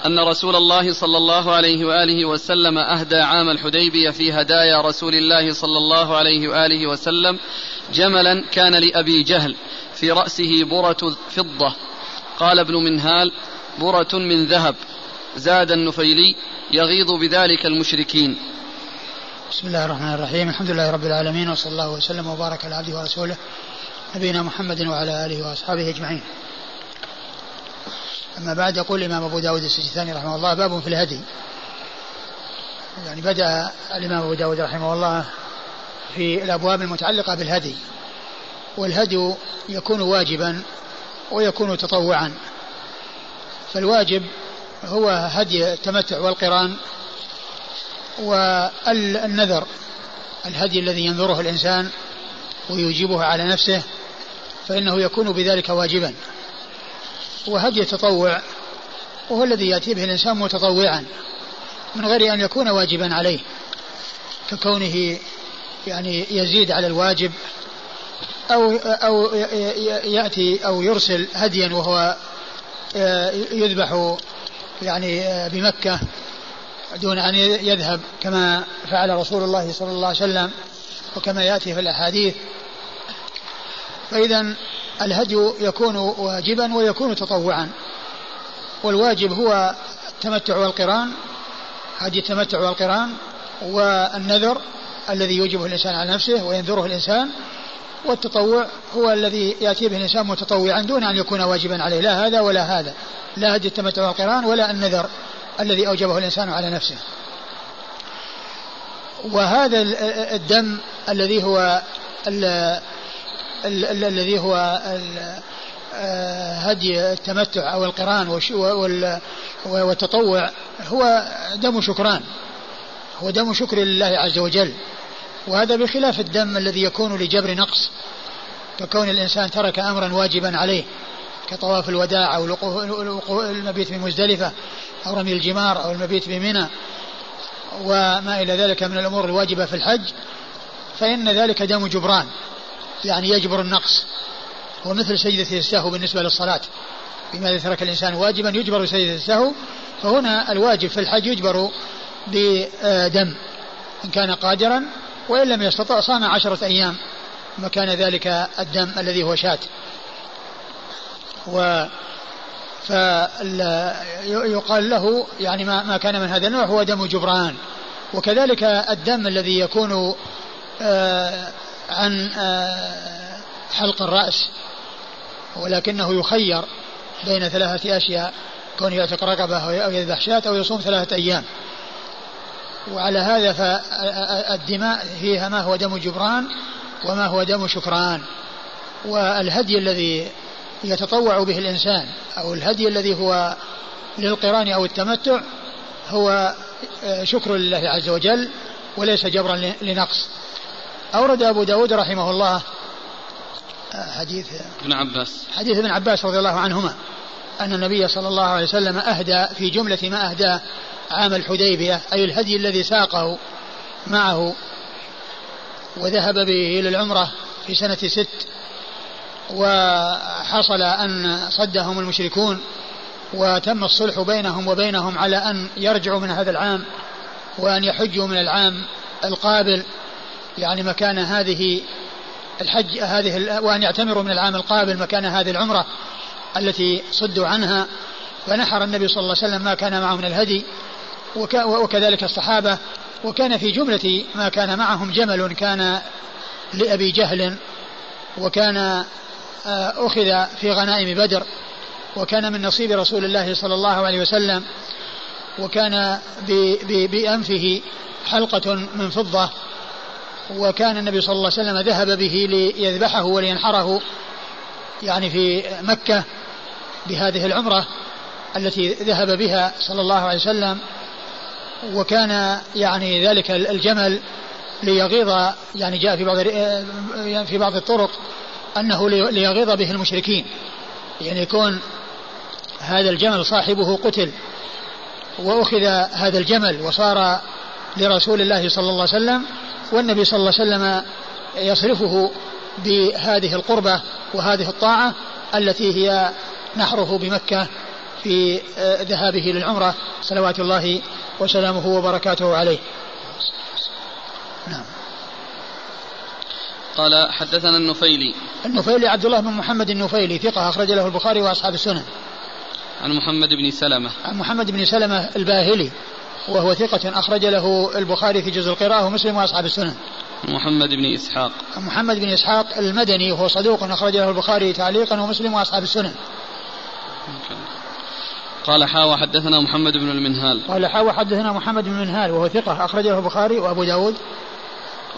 أن رسول الله صلى الله عليه وآله وسلم أهدى عام الحديبية في هدايا رسول الله صلى الله عليه وآله وسلم جملا كان لأبي جهل في رأسه برة فضة. قال ابن منهال برة من ذهب زاد النفيلي يغيظ بذلك المشركين. بسم الله الرحمن الرحيم. الحمد لله رب العالمين وصلى الله وسلم وبارك على عبده ورسوله نبينا محمد وعلى آله وأصحابه أجمعين. أما بعد يقول الإمام أبو داود السجستاني رحمه الله باب في الهدي. يعني بدأ الإمام أبو داود رحمه الله في الأبواب المتعلقة بالهدي والهدي يكون واجبا ويكون تطوعا. فالواجب هو هدي التمتع والقران والنذر الهدي الذي ينذره الإنسان ويوجبه على نفسه فإنه يكون بذلك واجبا. وهدي التطوع وهو الذي يأتي به الإنسان متطوعا من غير أن يكون واجبا عليه ككونه يعني يزيد على الواجب أو أو يأتي أو يرسل هديا وهو يذبح يعني بمكة. دون أن يذهب كما فعل رسول الله صلى الله عليه وسلم وكما يأتي في الأحاديث. فإذا الهدي يكون واجبا ويكون تطوعا. والواجب هو التمتع والقران هدي التمتع والقران والنذر الذي يوجبه الإنسان على نفسه وينذره الإنسان والتطوع هو الذي يأتي به الإنسان متطوعا دون أن يكون واجبا عليه. لا هذا ولا هذا. لا هدي التمتع والقران ولا النذر. الذي أوجبه الإنسان على نفسه. وهذا الدم الذي هو الذي هو آه، هدي التمتع أو القران والتطوع هو دم شكران. هو دم شكر لله عز وجل. وهذا بخلاف الدم الذي يكون لجبر نقص ككون الإنسان ترك أمرا واجبا عليه كطواف الوداع أو المبيت بمزدلفة أو رمي الجمار أو المبيت بمنى وما إلى ذلك من الأمور الواجبة في الحج فإن ذلك دم جبران يعني يجبر النقص. ومثل سجدة السهو بالنسبة للصلاة. بما ترك الإنسان واجبا يجبر سجدة السهو؟ فهنا الواجب في الحج يجبر بدم إن كان قادرا وإن لم يستطع صام عشرة أيام مكان ذلك الدم الذي هو شاة. و فيقال له يعني ما, ما كان من هذا النوع هو دم جبران. وكذلك الدم الذي يكون آه عن آه حلق الرأس ولكنه يخير بين ثلاثة أشياء كون يعتق رقبة أو يذبح شاة أو يصوم ثلاثة أيام. وعلى هذا فالدماء فيها ما هو دم جبران وما هو دم شكران. والهدي الذي يتطوع به الإنسان أو الهدي الذي هو للقران أو التمتع هو آه، شكر لله عز وجل وليس جبرا لنقص. أورد أبو داود رحمه الله آه، حديث ابن عباس. حديث ابن عباس رضي الله عنهما أن النبي صلى الله عليه وسلم أهدى في جملة ما أهدى عام الحديبية أي الهدي الذي ساقه معه وذهب به إلى العمرة في سنة ست وحصل أن صدهم المشركون وتم الصلح بينهم وبينهم على أن يرجعوا من هذا العام وأن يحجوا من العام القابل يعني مكان هذه الحج هذه وأن يعتمروا من العام القابل مكان هذه العمرة التي صدوا عنها. فنحر النبي صلى الله عليه وسلم ما كان معه من الهدي وكذلك الصحابة. وكان في جملة ما كان معهم جمل كان لأبي جهل وكان أخذ في غنائم بدر وكان من نصيب رسول الله صلى الله عليه وسلم وكان بأنفه حلقة من فضة وكان النبي صلى الله عليه وسلم ذهب به ليذبحه ولينحره يعني في مكة بهذه العمرة التي ذهب بها صلى الله عليه وسلم وكان يعني ذلك الجمل ليغيظ يعني جاء في بعض في بعض الطرق أنه ليغيظ به المشركين. يعني يكون هذا الجمل صاحبه قتل وأخذ هذا الجمل وصار لرسول الله صلى الله عليه وسلم والنبي صلى الله عليه وسلم يصرفه بهذه القربة وهذه الطاعة التي هي نحره بمكة في آه، ذهابه للعمرة. صلوات الله وسلامه وبركاته عليه. نعم. قال حدثنا النفيلي النفيلي عبد الله بن محمد النفيلي ثقة أخرج له البخاري وأصحاب السنن عن محمد بن سلمة عن محمد بن سلمة الباهلي وهو ثقة أخرج له البخاري في جزء القراءة ومسلم وأصحاب السنن. محمد بن إسحاق. محمد بن إسحاق المدني وهو صدوق أخرج له البخاري تعليقا ومسلم وأصحاب السنن. قال حاوى حدثنا محمد بن المنهال. قال حاوى حدثنا محمد بن المنهال وهو ثقة أخرج له البخاري وأبو داود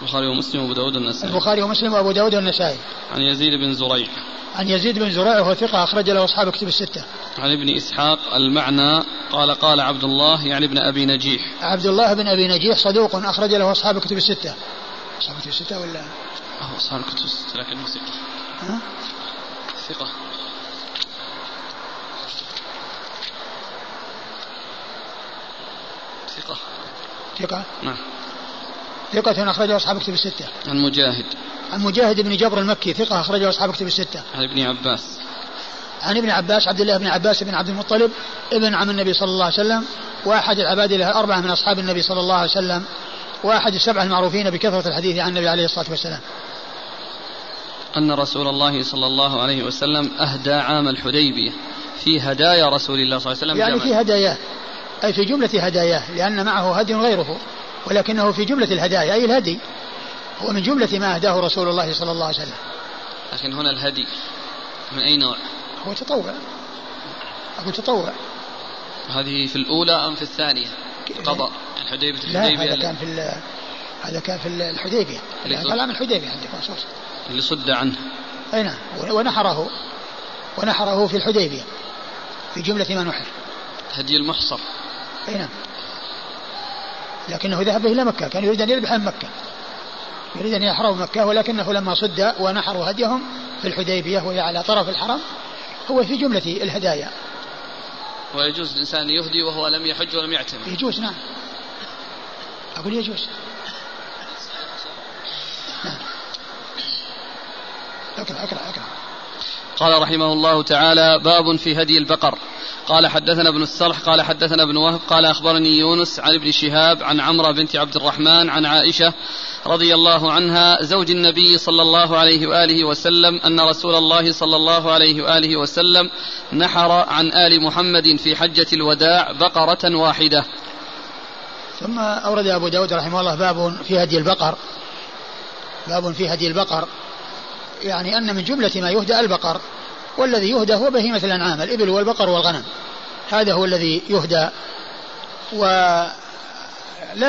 البخاري ومسلم وأبو داود والنسائي. البخاري ومسلم وأبو داود والنسائي. عن يزيد بن زريع. عن يزيد بن زريع وهو ثقة أخرج له أصحاب كتب الستة. عن ابن إسحاق المعنى قال قال عبد الله يعني ابن أبي نجيح. عبد الله بن أبي نجيح صدوق أخرج له أصحاب كتب الستة. أصحاب كتب الستة ولا؟ أصحاب كتب الستة لكنه ثقة؟ ثقة. ثقة. ثقة؟ نعم. ثقة أخرجه أصحاب كتب الستة. عن مجاهد. عن مجاهد بن جبر المكي ثقة أخرجه أصحاب كتب الستة. عن ابن عباس. عن ابن عباس عبد الله بن عباس بن عبد المطلب ابن عم النبي صلى الله عليه وسلم وأحد العباد له أربعة من أصحاب النبي صلى الله عليه وسلم وأحد السبعة المعروفين بكثرة الحديث عن النبي عليه الصلاة والسلام. أن رسول الله صلى الله عليه وسلم أهدى عام الحديبية في هدايا رسول الله صلى الله عليه وسلم يعني في هداياه أي في جملة هداياه لأن معه هدي غيره ولكنه في جملة الهدايا أي الهدي. هو من جملة ما أهداه رسول الله صلى الله عليه وسلم. لكن هنا الهدي من أي نوع؟ هو تطوع. أقول تطوع. هذه في الأولى أم في الثانية؟ الحديبية الحديبية لا هذا كان في هذا كان في الحديبية. كلام الحديبية عندك مخصوص اللي صد عنه. أي نعم. ونحره. ونحره في الحديبية. في جملة ما نحر. هدي المحصر. أي نعم. لكنه ذهب إلى مكة كان يريد أن يذبح من مكة. يريد أن يحرم مكة ولكنه لما صد ونحروا هديهم في الحديبية وهي على طرف الحرم هو في جملة الهدايا. ويجوز الإنسان يهدي وهو لم يحج ولم يعتمر يجوز نعم. أقول يجوز. نعم. أقرأ أقرأ أقرأ. قال رحمه الله تعالى باب في هدي البقر. قال حدثنا ابن الصرح قال حدثنا ابن وهب قال أخبرني يونس عن ابن شهاب عن عمرو بنت عبد الرحمن عن عائشة رضي الله عنها زوج النبي صلى الله عليه وآله وسلم أن رسول الله صلى الله عليه وآله وسلم نحر عن آل محمد في حجة الوداع بقرة واحدة. ثم أورد أبو داود رحمه الله باب في هدي البقر. باب في هدي البقر. يعني أن من جملة ما يهدى البقر. والذي يهدى هو بهيمة الأنعام الإبل والبقر والغنم. هذا هو الذي يهدى. ولا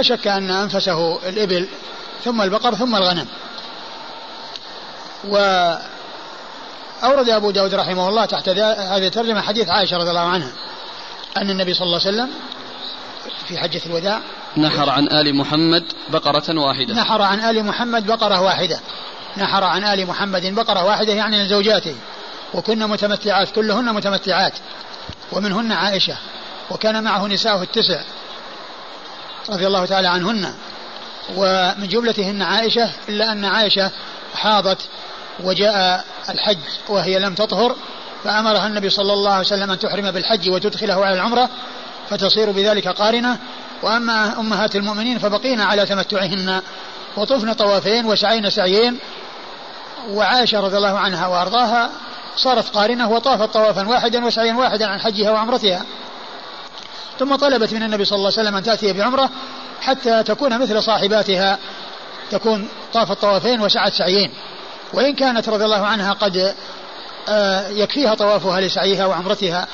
شك أن أنفسه الإبل ثم البقر ثم الغنم. وأورد أبو داود رحمه الله تحت هذه الترجمة حديث عائشة رضي الله عنها أن النبي صلى الله عليه وسلم في حجة الوداع نحر عن آل محمد بقرة واحدة. نحر عن آل محمد بقرة واحدة. نحر عن آل محمد بقرة واحدة يعني من زوجاته. وكن متمتعات كلهن متمتعات. ومنهن عائشة وكان معه نساءه التسع رضي الله تعالى عنهن. ومن جملتهن عائشة إلا أن عائشة حاضت وجاء الحج وهي لم تطهر فأمرها النبي صلى الله عليه وسلم أن تحرم بالحج وتدخله على العمرة فتصير بذلك قارنة. وأما أمهات المؤمنين فبقين على تمتعهن. وطفن طوافين وسعين سعيين. وعائشة رضي الله عنها وأرضاها صارت قارنة وطافت طوافا واحدا وسعيا واحدا عن حجها وعمرتها. ثم طلبت من النبي صلى الله عليه وسلم أن تأتي بعمرة حتى تكون مثل صاحباتها. تكون طافت طوافين وسعت سعيين. وإن كانت رضي الله عنها قد آه، يكفيها طوافها لسعيها وعمرتها.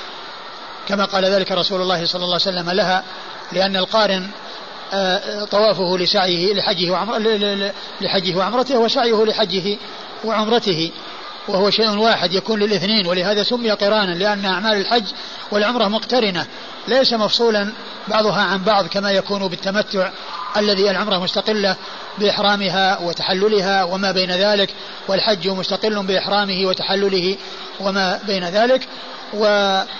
كما قال ذلك رسول الله صلى الله عليه وسلم لها لأن القارن آه، طوافه لسعيه لحجه وعمر لحجه وعمرته وسعيه لحجه وعمرته. وهو شيء واحد يكون للاثنين ولهذا سمي قرانا لأن أعمال الحج والعمرة مقترنة ليس مفصولا بعضها عن بعض كما يكون بالتمتع الذي العمرة مستقلة بإحرامها وتحللها وما بين ذلك والحج مستقل بإحرامه وتحلله وما بين ذلك ونساؤه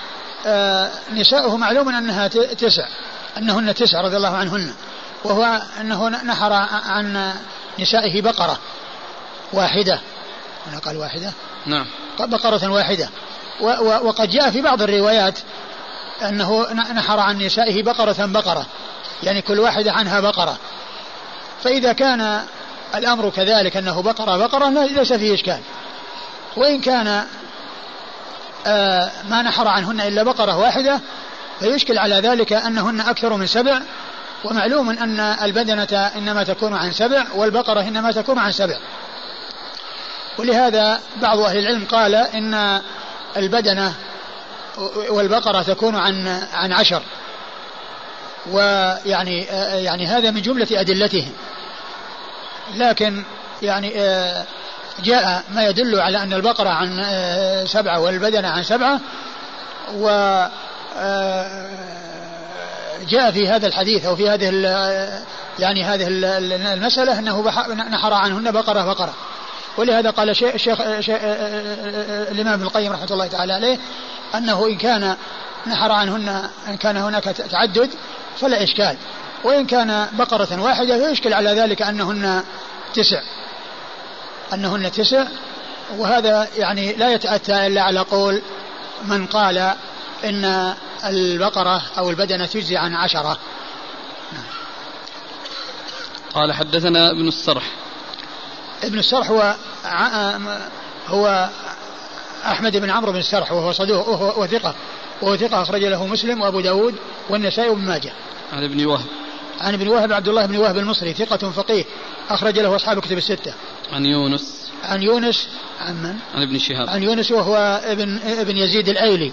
آه، معلوم أنها تسع أنهن تسع رضي الله عنهن وهو أنه نحر عن نسائه بقرة واحدة. هنا قال واحدة. نعم. بقرة واحدة. وقد جاء في بعض الروايات أنه نحر عن نسائه بقرة بقرة. يعني كل واحدة عنها بقرة. فإذا كان الأمر كذلك أنه بقرة بقرة ليس فيه إشكال. وإن كان آه، ما نحر عنهن إلا بقرة واحدة فيشكل على ذلك أنهن أكثر من سبع. ومعلوم أن البدنة إنما تكون عن سبع والبقرة إنما تكون عن سبع. ولهذا بعض أهل العلم قال إن البدنة والبقرة تكون عن عن عشر. ويعني يعني هذا من جملة أدلتهم. لكن يعني جاء ما يدل على أن البقرة عن سبعة والبدنة عن سبعة. و جاء في هذا الحديث أو في هذه يعني هذه المسألة أنه نحر عنهن بقرة بقرة. ولهذا قال الشيخ شيخ الإمام ابن القيم رحمة الله تعالى عليه أنه إن كان نحر عنهن إن كان هناك تعدد فلا إشكال. وإن كان بقرة واحدة فيشكل على ذلك أنهن تسع. أنهن تسع. وهذا يعني لا يتأتى إلا على قول من قال إن البقرة أو البدنة تجزي عن عشرة. قال حدثنا ابن السرح. ابن السرح هو هو أحمد بن عمرو بن السرح وهو صدوق وهو ثقة. وهو ثقة أخرج له مسلم وأبو داود والنسائي وابن ماجه. عن ابن وهب. عن ابن وهب عبد الله بن وهب المصري ثقة فقيه أخرج له أصحاب كتب الستة. عن يونس. عن يونس عن من؟ عن ابن شهاب. عن يونس وهو ابن ابن يزيد الأيلي.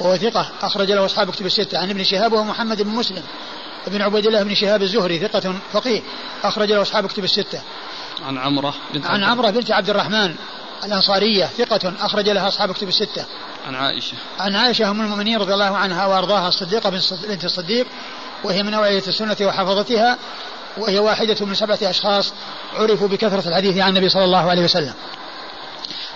وهو ثقة أخرج له أصحاب كتب الستة. عن ابن شهاب وهو محمد بن مسلم. ابن عبيد الله بن شهاب الزهري ثقة فقيه أخرج له أصحاب كتب الستة. عن عمرة بنت عن عمرة بنت عبد الرحمن الأنصارية ثقة أخرج لها أصحاب كتب الستة. عن عائشة. عن عائشة أم المؤمنين رضي الله عنها وأرضاها الصديقة بنت الصديق وهي من أوعية السنة وحفظتها وهي واحدة من سبعة أشخاص عرفوا بكثرة الحديث عن النبي صلى الله عليه وسلم.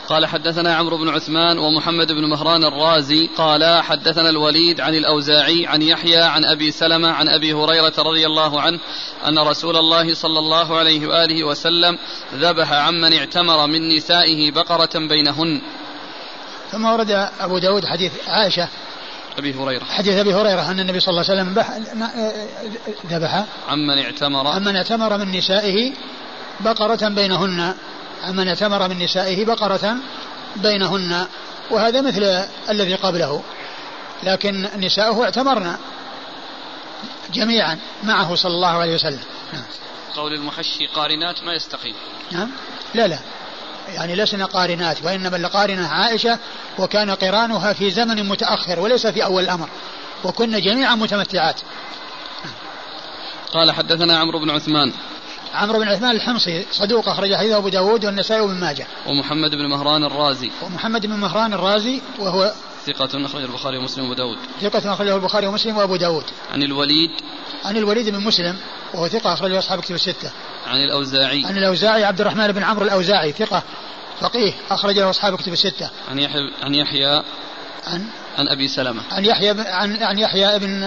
قال حدثنا عمرو بن عثمان ومحمد بن مهران الرازي قال حدثنا الوليد عن الأوزاعي عن يحيى عن أبي سلمة عن أبي هريرة رضي الله عنه أن رسول الله صلى الله عليه وآله وسلم ذبح عمن اعتمر من نسائه بقرة بينهن. ثم ورد أبو داود حديث عائشة أبي هريرة. حديث أبي هريرة أن النبي صلى الله عليه وسلم ذبح عمن اعتمر. عمن اعتمر من نسائه بقرة بينهن. عمن اعتمر من نسائه بقرة بينهن وهذا مثل الذي قبله. لكن نساؤه اعتمرن جميعا معه صلى الله عليه وسلم. نعم. قول المحشي قارنات ما يستقيم. نعم. لا لا. يعني لسنا قارنات وإنما لقارنة عائشة وكان قرانها في زمن متأخر وليس في أول الأمر وكنا جميعا متمتعات. قال حدثنا عمرو بن عثمان عمرو بن عثمان الحمصي صدوق أخرج حديثه أبو داود والنسائي وابن ماجه. ومحمد بن مهران الرازي. ومحمد بن مهران الرازي وهو ثقة أخرج البخاري ومسلم وأبو داود. ثقة أخرجه البخاري ومسلم وأبو داود. عن الوليد. عن الوليد بن مسلم وهو ثقة أخرجه أصحاب كتب الستة. عن الأوزاعي. عن الأوزاعي عبد الرحمن بن عمرو الأوزاعي ثقة فقيه أخرج له أصحاب كتب الستة. عن يحيى عن يحيى عن؟ عن أبي سلمة. عن يحيى عن عن يحيى بن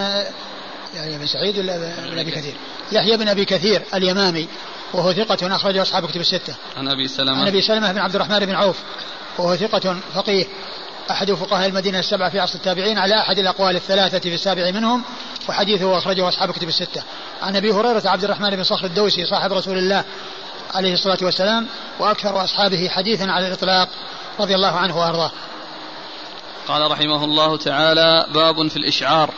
يحيى بن سعيد ولا بن أبي كثير؟ يحيى بن أبي كثير اليمامي وهو ثقة أخرجه أصحاب كتب الستة. عن أبي سلمة. عن أبي سلمة بن عبد الرحمن بن عوف وهو ثقة فقيه. أحد فقهاء المدينة السبعة في عصر التابعين على أحد الأقوال الثلاثة في السابع منهم وحديثه أخرجه أصحاب كتب الستة. عن أبي هريرة عبد الرحمن بن صخر الدوسي صاحب رسول الله عليه الصلاة والسلام وأكثر أصحابه حديثا على الإطلاق رضي الله عنه وأرضاه. قال رحمه الله تعالى باب في الإشعار.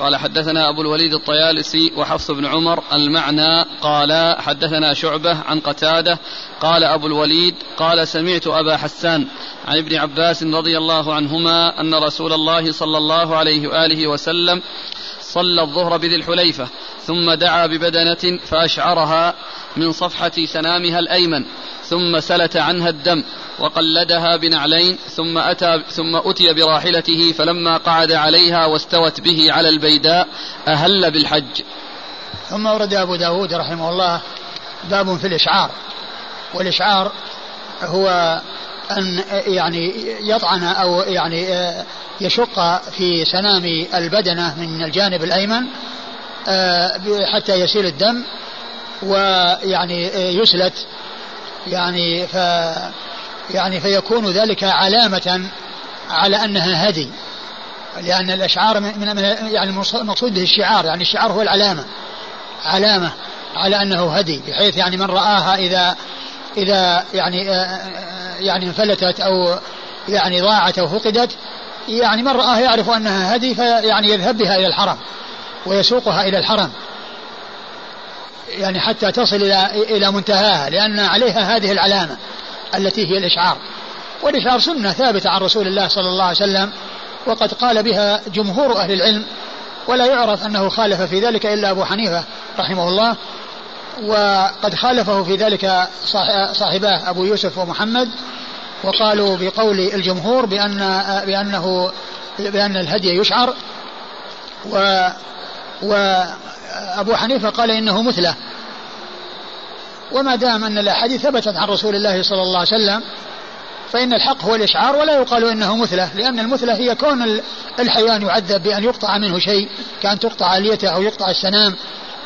قال حدثنا أبو الوليد الطيالسي وحفص بن عمر المعنى قال حدثنا شعبة عن قتادة قال أبو الوليد قال سمعت أبا حسان عن ابن عباس رضي الله عنهما أن رسول الله صلى الله عليه وآله وسلم صلى الظهر بذي الحليفة ثم دعا ببدنة فأشعرها من صفحة سنامها الأيمن ثم سلت عنها الدم وقلدها بنعلين ثم أتى ثم أتي براحلته فلما قعد عليها واستوت به على البيداء أهل بالحج. ثم ورد أبو داود رحمه الله باب في الإشعار. والإشعار هو أن يعني يطعن أو يعني يشق في سنام البدنة من الجانب الأيمن حتى يسيل الدم ويعني يسلت يعني ف يعني فيكون ذلك علامة على أنها هدي. لأن الأشعار من من يعني المقصود به الشعار يعني الشعار هو العلامة. علامة على أنه هدي بحيث يعني من رآها إذا إذا يعني يعني انفلتت أو يعني ضاعت أو فقدت يعني من رآها يعرف أنها هدي فيعني يذهب بها إلى الحرم ويسوقها إلى الحرم. يعني حتى تصل إلى إلى منتهاها لأن عليها هذه العلامة التي هي الإشعار. والإشعار سنة ثابتة عن رسول الله صلى الله عليه وسلم وقد قال بها جمهور أهل العلم ولا يعرف أنه خالف في ذلك إلا أبو حنيفة رحمه الله وقد خالفه في ذلك صاحباه أبو يوسف ومحمد وقالوا بقول الجمهور بأن بأنه بأن الهدي يشعر و وأبو حنيفة قال إنه مثله. وما دام أن الأحاديث ثبتت عن رسول الله صلى الله عليه وسلم فإن الحق هو الإشعار ولا يقال إنه مثلة لأن المثلة هي كون الحيوان يعذب بأن يقطع منه شيء كأن تقطع اليته أو يقطع السنام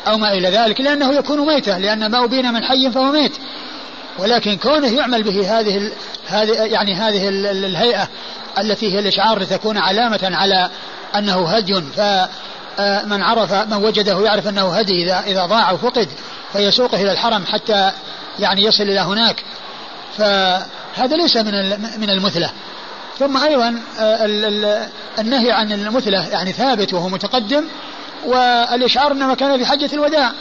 أو ما إلى ذلك لأنه يكون ميتا لأن ما أبين من حي فهو ميت. ولكن كونه يعمل به هذه هذه يعني هذه الهيئة التي هي الإشعار لتكون علامة على أنه هدي فمن عرف من وجده يعرف أنه هدي إذا إذا ضاع وفقد فيسوقه إلى الحرم حتى يعني يصل إلى هناك. فهذا ليس من من المثلة. ثم أيضا النهي عن المثلة يعني ثابت وهو متقدم والإشعار إنما كان في حجة الوداع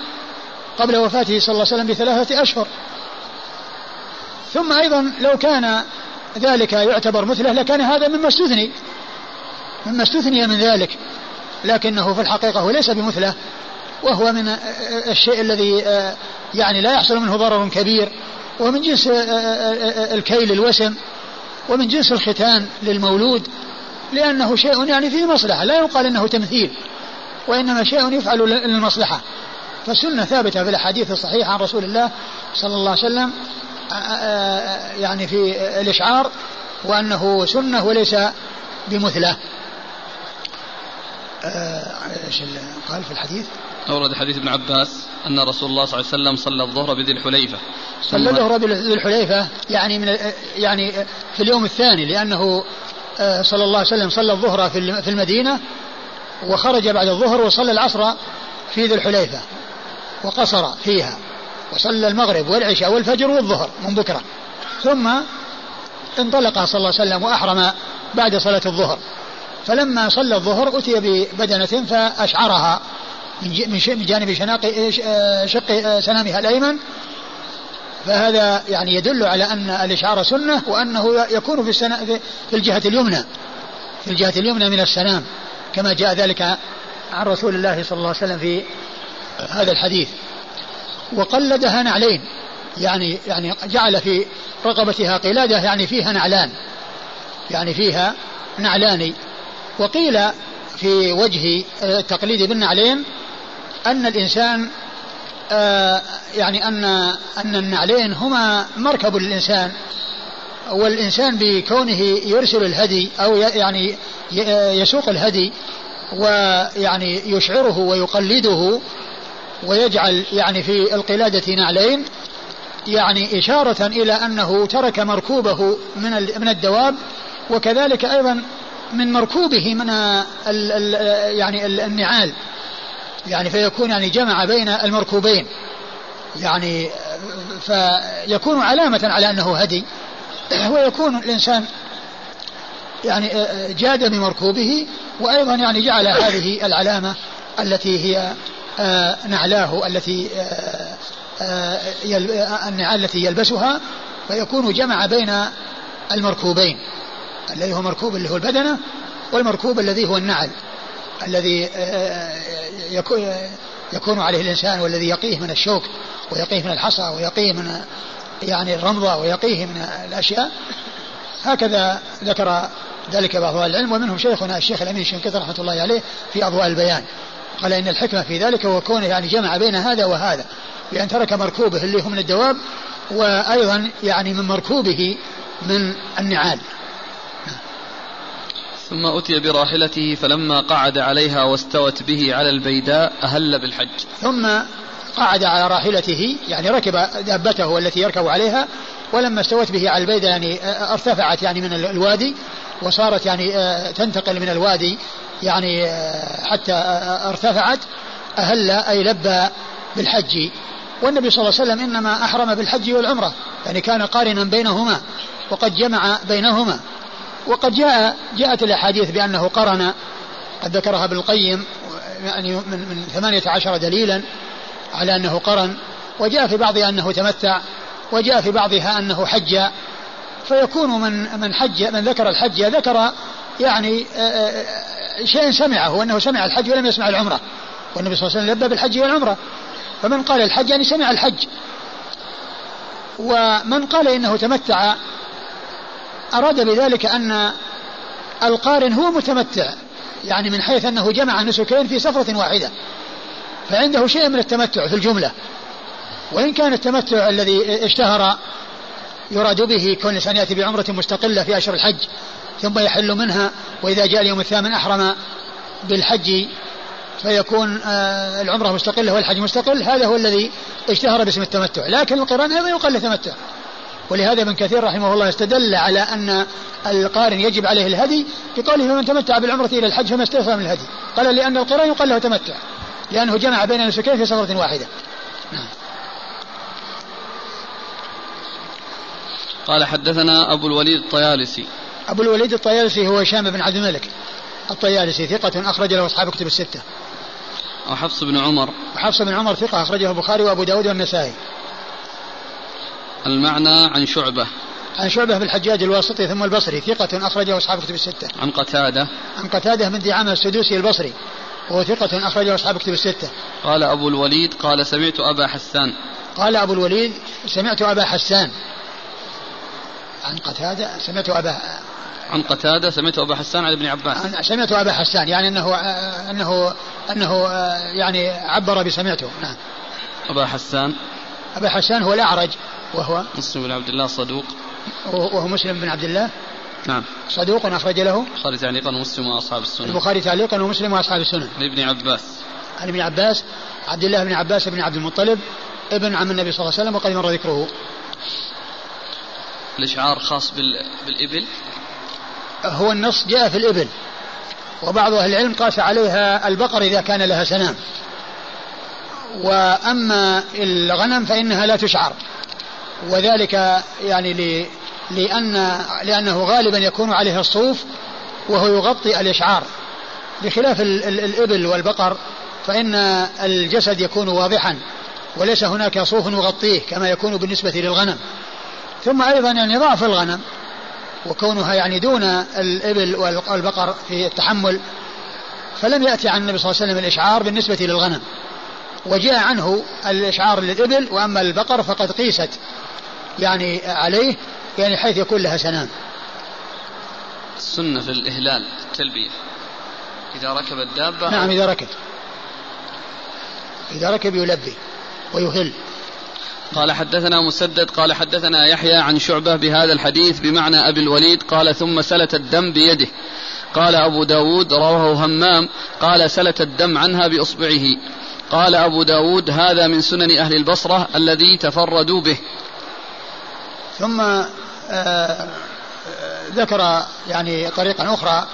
قبل وفاته صلى الله عليه وسلم بثلاثة أشهر. ثم أيضا لو كان ذلك يعتبر مثلة لكان هذا مما استثني. مما استثني من ذلك. لكنه في الحقيقة هو ليس بمثله وهو من الشيء الذي يعني لا يحصل منه ضرر كبير ومن جنس الكيل الوسم ومن جنس الختان للمولود لأنه شيء يعني فيه مصلحة لا يقال أنه تمثيل وإنما شيء يفعل للمصلحة. فالسنة ثابتة في الأحاديث الصحيحة عن رسول الله صلى الله عليه وسلم يعني في الإشعار وأنه سنة وليس بمثلة. إيش قال في الحديث؟ أورد حديث ابن عباس أن رسول الله صلى الله عليه وسلم صلى الظهر بذي الحليفة. صلى الظهر بذي الحليفة يعني من يعني في اليوم الثاني لأنه آه، صلى الله عليه وسلم صلى الظهر في المدينة وخرج بعد الظهر وصلى العصر في ذي الحليفة وقصر فيها وصلى المغرب والعشاء والفجر والظهر من بكرة. ثم انطلق صلى الله عليه وسلم وأحرم بعد صلاة الظهر. فلما صلى الظهر أتي ببدنة فأشعرها. من جانب شناق شق سنامها الأيمن. فهذا يعني يدل على أن الإشعار سنة وأنه يكون في, السنا في الجهة اليمنى. في الجهة اليمنى من السنام كما جاء ذلك عن رسول الله صلى الله عليه وسلم في هذا الحديث. وقلدها نعلين. يعني يعني جعل في رقبتها قلادة يعني فيها نعلان. يعني فيها نعلان. وقيل في وجه التقليد بالنعلين أن الإنسان آه، يعني أن أن النعلين هما مركب للإنسان والإنسان بكونه يرسل الهدي أو يعني يسوق الهدي ويعني يشعره ويقلده ويجعل يعني في القلادة نعلين يعني إشارة إلى أنه ترك مركوبه من من الدواب وكذلك أيضا من مركوبه من ال ال يعني النعال. يعني فيكون يعني جمع بين المركوبين. يعني فيكون علامة على أنه هدي. ويكون الإنسان يعني جاد بمركوبه وأيضا يعني جعل هذه العلامة التي هي نعلاه التي النعال التي يلبسها فيكون جمع بين المركوبين. الذي هو مركوب اللي هو البدنة والمركوب الذي هو النعل الذي يكون عليه الإنسان والذي يقيه من الشوك ويقيه من الحصى ويقيه من يعني الرمضة ويقيه من الأشياء. هكذا ذكر ذلك بعض أهل العلم ومنهم شيخنا الشيخ الأمين الشنقيطي رحمة الله عليه في أضواء البيان. قال إن الحكمة في ذلك هو كونه يعني جمع بين هذا وهذا بأن ترك مركوبه اللي هو من الدواب وأيضا يعني من مركوبه من النعال. ثم أتي براحلته فلما قعد عليها واستوت به على البيداء أهل بالحج. ثم قعد على راحلته يعني ركب دابته التي يركب عليها ولما استوت به على البيداء يعني ارتفعت يعني من الوادي وصارت يعني تنتقل من الوادي يعني حتى ارتفعت أهل أي لبى بالحج. والنبي صلى الله عليه وسلم إنما أحرم بالحج والعمرة يعني كان قارنا بينهما وقد جمع بينهما. وقد جاء جاءت الأحاديث بأنه قرن قد ذكرها ابن القيم يعني من, من ثمانية عشر دليلا على أنه قرن. وجاء في بعضها أنه تمتع وجاء في بعضها أنه حج. فيكون من من حج من ذكر الحج ذكر يعني شيء سمعه وأنه سمع الحج ولم يسمع العمرة. والنبي صلى الله عليه وسلم لبى بالحج والعمرة. فمن قال الحج يعني سمع الحج. ومن قال إنه تمتع أراد بذلك أن القارن هو متمتع يعني من حيث أنه جمع نسكين في سفرة واحدة فعنده شيء من التمتع في الجملة. وإن كان التمتع الذي اشتهر يراد به كون الإنسان يأتي بعمرة مستقلة في أشهر الحج ثم يحل منها وإذا جاء اليوم الثامن أحرم بالحج فيكون آه، العمرة مستقلة والحج مستقل هذا هو الذي اشتهر باسم التمتع. لكن القرآن أيضا يقال له تمتع. ولهذا ابن كثير رحمه الله استدل على أن القارن يجب عليه الهدي بقوله فمن تمتع بالعمرة إلى الحج فما استيسر من الهدي قال لأن القران يقال له تمتع لأنه جمع بين النسكين في سفرة واحدة نعم. قال حدثنا أبو الوليد الطيالسي. أبو الوليد الطيالسي هو هشام بن عبد الملك الطيالسي ثقة أخرج له أصحاب كتب الستة. وحفص بن عمر. وحفص بن عمر ثقة أخرجه البخاري وأبو داود والنسائي. المعنى عن شعبة. عن شعبة بالحجاج الواسطي ثم البصري ثقة أخرجه أصحاب كتب الستة. عن قتادة. عن قتادة من دعامة السدوسي البصري وهو ثقة أخرجه أصحاب كتب الستة. قال أبو الوليد قال سمعت أبا حسان. قال أبو الوليد سمعت أبا حسان. عن قتادة سمعت أبا عن قتادة سمعت أبا حسان عن ابن عباس. سمعت أبا حسان يعني أنه أنه أنه يعني عبر بسمعته. نعم. أبا حسان. أبا حسان هو الأعرج. وهو مسلم بن عبد الله صدوق. وهو مسلم بن عبد الله. نعم. صدوق أخرج له. البخاري تعليقا ومسلم وأصحاب السنن البخاري تعليقا ومسلم وأصحاب السنن لابن عباس. عن ابن عباس عبد الله بن عباس بن عبد المطلب ابن عم النبي صلى الله عليه وسلم وقد مر ذكره. الإشعار خاص بال... بالإبل؟ هو النص جاء في الإبل. وبعض أهل العلم قاس عليها البقر إذا كان لها سنام وأما الغنم فإنها لا تشعر. وذلك يعني لأن لأنه غالبا يكون عليها الصوف وهو يغطي الإشعار. بخلاف الإبل والبقر فإن الجسد يكون واضحا وليس هناك صوف يغطيه كما يكون بالنسبة للغنم. ثم أيضا يعني ضعف الغنم وكونها يعني دون الإبل والبقر في التحمل فلم يأتي عن النبي صلى الله عليه وسلم الإشعار بالنسبة للغنم. وجاء عنه الإشعار للإبل وأما البقر فقد قيست. يعني عليه يعني حيث يكون لها سنام السنة في الإهلال التلبية إذا ركب الدابة نعم إذا ركب. إذا ركب يلبي ويهل. قال حدثنا مسدد قال حدثنا يحيى عن شعبة بهذا الحديث بمعنى أبي الوليد قال ثم سلت الدم بيده. قال أبو داود رواه همام قال سلت الدم عنها بإصبعه. قال أبو داود هذا من سنن أهل البصرة الذي تفردوا به. ثم آه ذكر يعني طريقا أخرى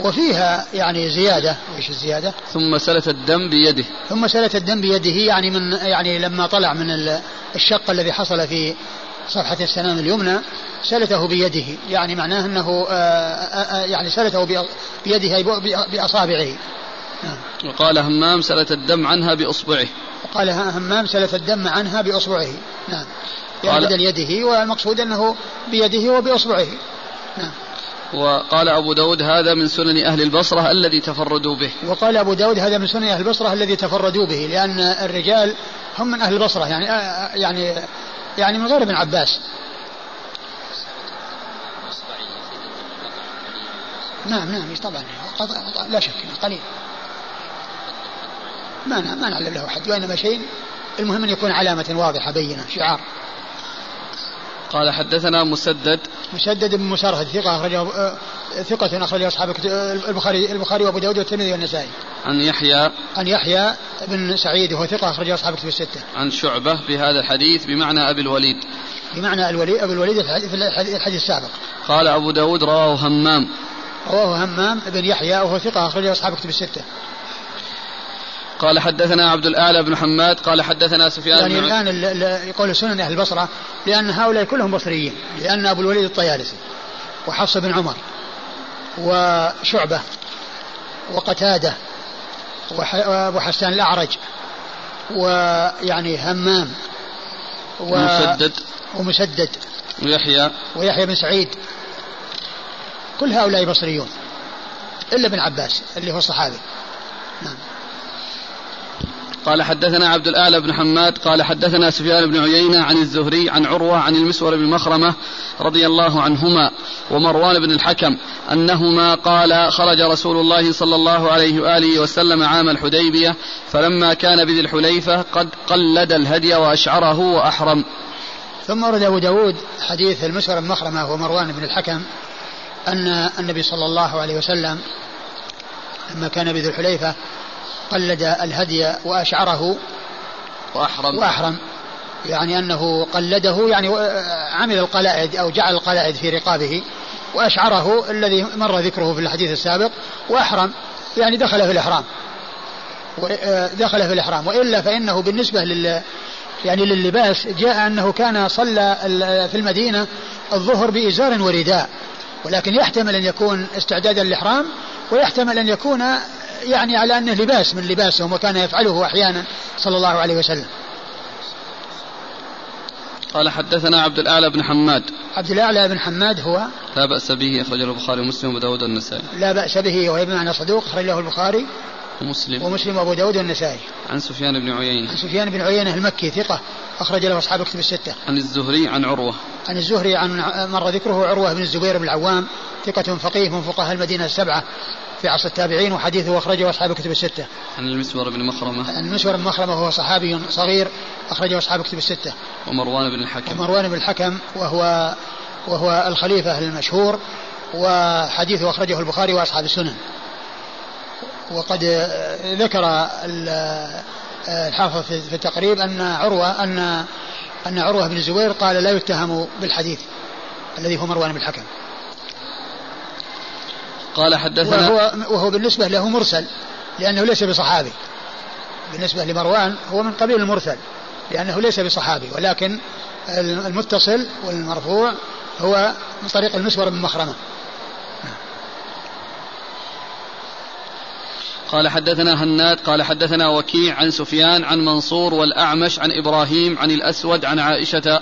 وفيها يعني زيادة إيش الزيادة؟ ثم سلت الدم بيده. ثم سلت الدم بيده يعني من يعني لما طلع من الشق الذي حصل في صفحة السنام اليمنى سلته بيده يعني معناه أنه آه، آه، آه، يعني سلته بيده بأصابعه. نعم. وقال همام سلت الدم عنها بأصبعه. وقال همام سلت الدم عنها بأصبعه. نعم. يعني بدل يده والمقصود أنه بيده وبأصبعه. نعم. وقال أبو داود هذا من سنن أهل البصرة الذي تفردوا به. وقال أبو داود هذا من سنن أهل البصرة الذي تفردوا به لأن الرجال هم من أهل البصرة يعني يعني يعني من غير ابن عباس. نعم نعم طبعا. لا شك قليل. ما ما نعلم له حد وإنما شيء المهم أن يكون علامة واضحة بينة شعار. قال حدثنا مسدد مسدد بن مسرهد ثقة أخرجه آه، ثقة أخرجه أصحاب البخاري البخاري وأبو داود والترمذي والنسائي. عن يحيى عن يحيى بن سعيد وهو ثقة أخرجه أصحاب الكتب الستة. عن شعبة بهذا الحديث بمعنى أبي الوليد. بمعنى الوليد أبي الوليد في الحديث السابق. قال أبو داود رواه همام. رواه همام بن يحيى وهو ثقة أخرجه أصحاب الكتب الستة. قال حدثنا عبد الأعلى بن حماد قال حدثنا سفيان يعني الآن يقول سنن أهل البصرة لأن هؤلاء كلهم بصريين لأن أبو الوليد الطيالسي وحفص بن عمر وشعبة وقتادة وأبو حسان الأعرج ويعني همام ومسدد. ومسدد. ويحيى. ويحيى بن سعيد. كل هؤلاء بصريون إلا ابن عباس اللي هو الصحابي. نعم. قال حدثنا عبد الأعلى بن حماد قال حدثنا سفيان بن عيينة عن الزهري عن عروة عن المسور بن مخرمة رضي الله عنهما ومروان بن الحكم أنهما قال خرج رسول الله صلى الله عليه وآله وسلم عام الحديبية فلما كان بذي الحليفة قد قلد الهدي وأشعره وأحرم. ثم ورد أبو داود حديث المسور بن مخرمة ومروان بن الحكم أن النبي صلى الله عليه وسلم لما كان بذي الحليفة قلد الهدي وأشعره وأحرم. وأحرم. يعني أنه قلده يعني عمل القلائد أو جعل القلائد في رقابه وأشعره الذي مر ذكره في الحديث السابق وأحرم. يعني دخل في الإحرام. دخل في الإحرام. وإلا فإنه بالنسبة لل يعني للباس جاء أنه كان صلى في المدينة الظهر بإزار ورداء. ولكن يحتمل أن يكون استعدادا للإحرام ويحتمل أن يكون يعني على أنه لباس من لباسهم وكان يفعله أحيانا صلى الله عليه وسلم. قال حدثنا عبد الأعلى بن حماد. عبد الأعلى بن حماد هو لا بأس به أخرجه البخاري ومسلم وأبو داود والنسائي. لا بأس به وهو بمعنى صدوق أخرجه البخاري ومسلم. ومسلم وأبو داود والنسائي. عن سفيان بن عيينة. عن سفيان بن عيينة المكي ثقة أخرج له أصحاب كتب الستة. عن الزهري عن عروة. عن الزهري عن مر ذكره عروة بن الزبير بن العوام ثقة فقيه من فقهاء المدينة السبعة. في عصر التابعين وحديثه أخرجه أصحاب الكتب الستة. عن المسور بن مخرمة. عن المسور بن مخرمة وهو صحابي صغير أخرجه أصحاب الكتب الستة. ومروان بن الحكم. ومروان بن الحكم وهو وهو الخليفة المشهور وحديثه أخرجه البخاري وأصحاب السنن. وقد ذكر الحافظ في التقريب أن عروة أن أن عروة بن الزبير قال لا يتهم بالحديث الذي هو مروان بن الحكم. قال حدثنا وهو, وهو بالنسبة له مرسل لأنه ليس بصحابي. بالنسبة لمروان هو من قبيل المرسل لأنه ليس بصحابي ولكن المتصل والمرفوع هو من طريق المسور بن مخرمة. قال حدثنا هناد قال حدثنا وكيع عن سفيان عن منصور والأعمش عن إبراهيم عن الأسود عن عائشة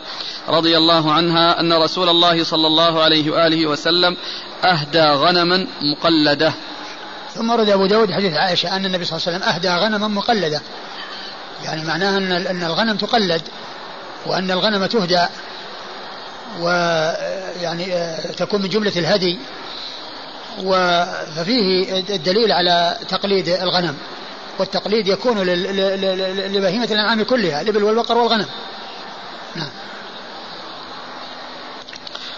رضي الله عنها أن رسول الله صلى الله عليه وآله وسلم أهدى غنما مقلدة. ثم ورد أبو داود حديث عائشة أن النبي صلى الله عليه وسلم أهدى غنما مقلدة. يعني معناها أن أن الغنم تقلد وأن الغنم تهدى ويعني آه، تكون من جملة الهدي. ففيه الدليل على تقليد الغنم والتقليد يكون لبهيمة الأنعام كلها الإبل والبقر والغنم. نعم.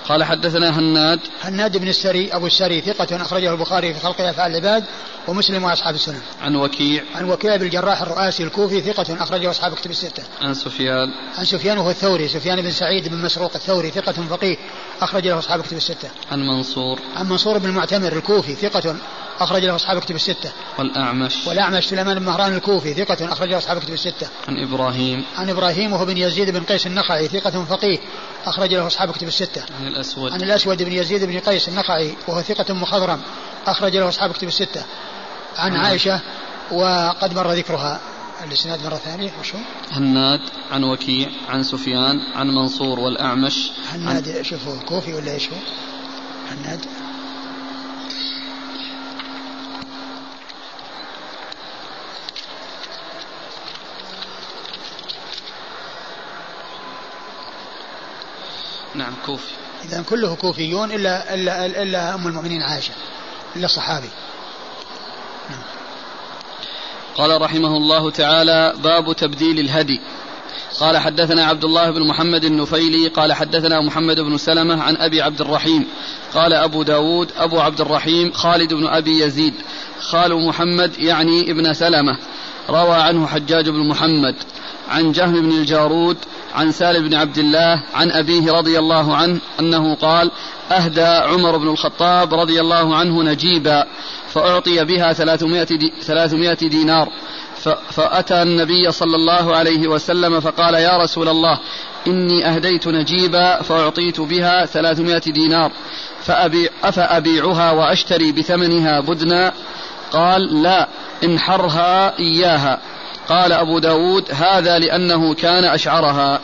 قال حدثنا هناد هناد بن السري أبو السري ثقة أخرجه البخاري في خلق أفعال العباد ومسلم وأصحاب السنن. عن وكيع عن وكيع بن الجراح الرؤاسي الكوفي ثقة أخرجه أصحاب كتب الستة. عن سفيان عن سفيان وهو الثوري سفيان بن سعيد بن مسروق الثوري ثقة فقيه أخرج له أصحاب كتب الستة. عن منصور عن منصور بن المعتمر الكوفي ثقة أخرج له أصحاب كتب الستة. والأعمش والأعمش سليمان بن مهران الكوفي ثقة أخرج له أصحاب كتب الستة. عن إبراهيم عن إبراهيم وهو بن يزيد بن قيس النخعي ثقة فقيه أخرج له أصحاب كتب الستة. عن الأسود عن الأسود بن يزيد بن قيس النخعي وهو ثقة مخضرم أخرج له أصحاب كتب الستة. عن نعم. عائشة وقد مر ذكرها الإسناد مرة ثانية وشو؟ هناد عن وكيع عن سفيان عن منصور والأعمش عن هناد شوفوا كوفي ولا إيش هو؟ هناد نعم كوفي. إذا كله كوفيون إلا إلا إلا أم المؤمنين عائشة إلا الصحابي. قال رحمه الله تعالى باب تبديل الهدي. قال حدثنا عبد الله بن محمد النفيلي قال حدثنا محمد بن سلمة عن أبي عبد الرحيم. قال أبو داود أبو عبد الرحيم خالد بن أبي يزيد. خال محمد يعني ابن سلمة. روى عنه حجاج بن محمد. عن جهم بن الجارود عن سالم بن عبد الله عن أبيه رضي الله عنه أنه قال أهدى عمر بن الخطاب رضي الله عنه نجيبا فأعطي بها ثلاثمائة, دي ثلاثمائة دينار. فأتى النبي صلى الله عليه وسلم فقال يا رسول الله إني أهديت نجيبا فأعطيت بها ثلاثمائة دينار. فأبيع أفأبيعها وأشتري بثمنها بدنا. قال لا انحرها إياها. قال أبو داود هذا لأنه كان أشعرها.